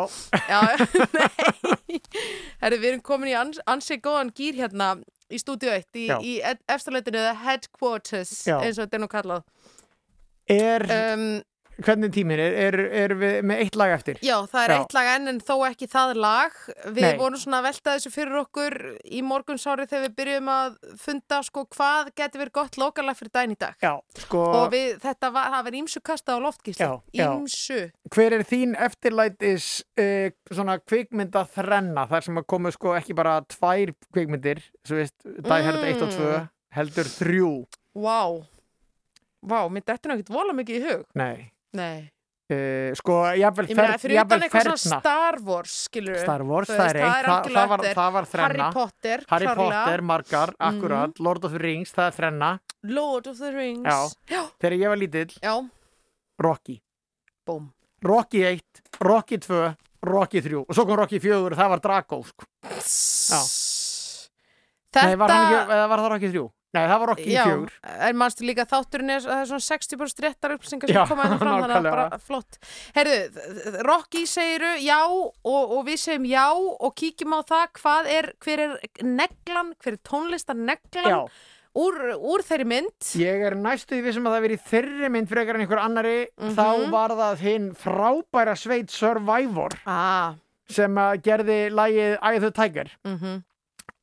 já nei. Herri, við erum komin í ans, ansi góðan gýr hérna í stúdíu 1 í, í eftirleitinu The Headquarters eins og þetta er nú kallað. Er, um, hvernig tíminn er, er, er við með eitt lag eftir? Já, það er Já. eitt lag enn en þó ekki það lag Við Nei. vorum svona að velta þessu fyrir okkur í morgunsári þegar við byrjum að funda sko hvað geti verið gott lokalag fyrir daginn í dag Já, sko og við, þetta var, það var ímsu kasta á já. Ímsu Hver er þín eftirlætis uh, svona kvikmynda þrenna þar sem að komu sko ekki bara tvær kvikmyndir, svo veist, dag hérna 1 og 2 Mm. heldur þrjú Vá, vá, mér dettur nú ekkert vola mikið í hug Nei Nei, uh, Sko, jafnvel, ég meina fer, fyrir utan jafnvel eitthvað svona ferna Star Wars, skilur Star Wars, það er eitt, það, það, var, það var þrenna Harry Potter, Harry. Potter, margar, akkurat Mhm. Lord of the Rings, það er þrenna Lord of the Rings Já, Já. þegar ég var lítill Já. Rocky Búm. Rocky 1, Rocky 2 Rocky 3 og svo kom Rocky 4 og það var Drago sko. Þetta Nei, var, ekki, var það Rocky 3? Nei, það var Rocky Já, 4 en mannstu líka þátturinn er, það er svona 60% réttar upplýsingar sem Já, koma hérna fram, þannig að nákvæmlega. bara flott. Herðu, Rocky segiru já og, og við segjum já og kíkjum á það hvað er, hver er neglan, hver er tónlistar neglan Já. úr, úr þeirri mynd. Ég er næstu því vissum að það verið þeirri mynd frekar en einhver annari Mhm. þá var það hinn frábæra sveit Survivor ah. sem gerði Eye of the Tiger Mhm.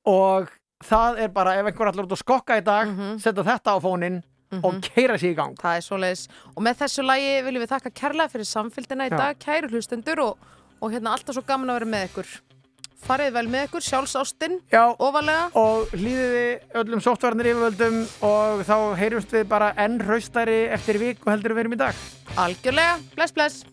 og það er bara ef einhver allar út að skokka í dag setja þetta á fóninn og keira sér í gang Það er svoleiðis. Og með þessu lagi viljum við þakka kærlega fyrir samfylgdina í Já. dag, kæru hlustendur og, og hérna alltaf svo gaman að vera með ykkur. Farið vel með ykkur, sjálfsástinn, Já, ofalega. og hlýðiði öllum softvarnir yfirvöldum og þá heyrjumst við bara enn raustari eftir vik og heldur við erum í dag Algjörlega, bless bless.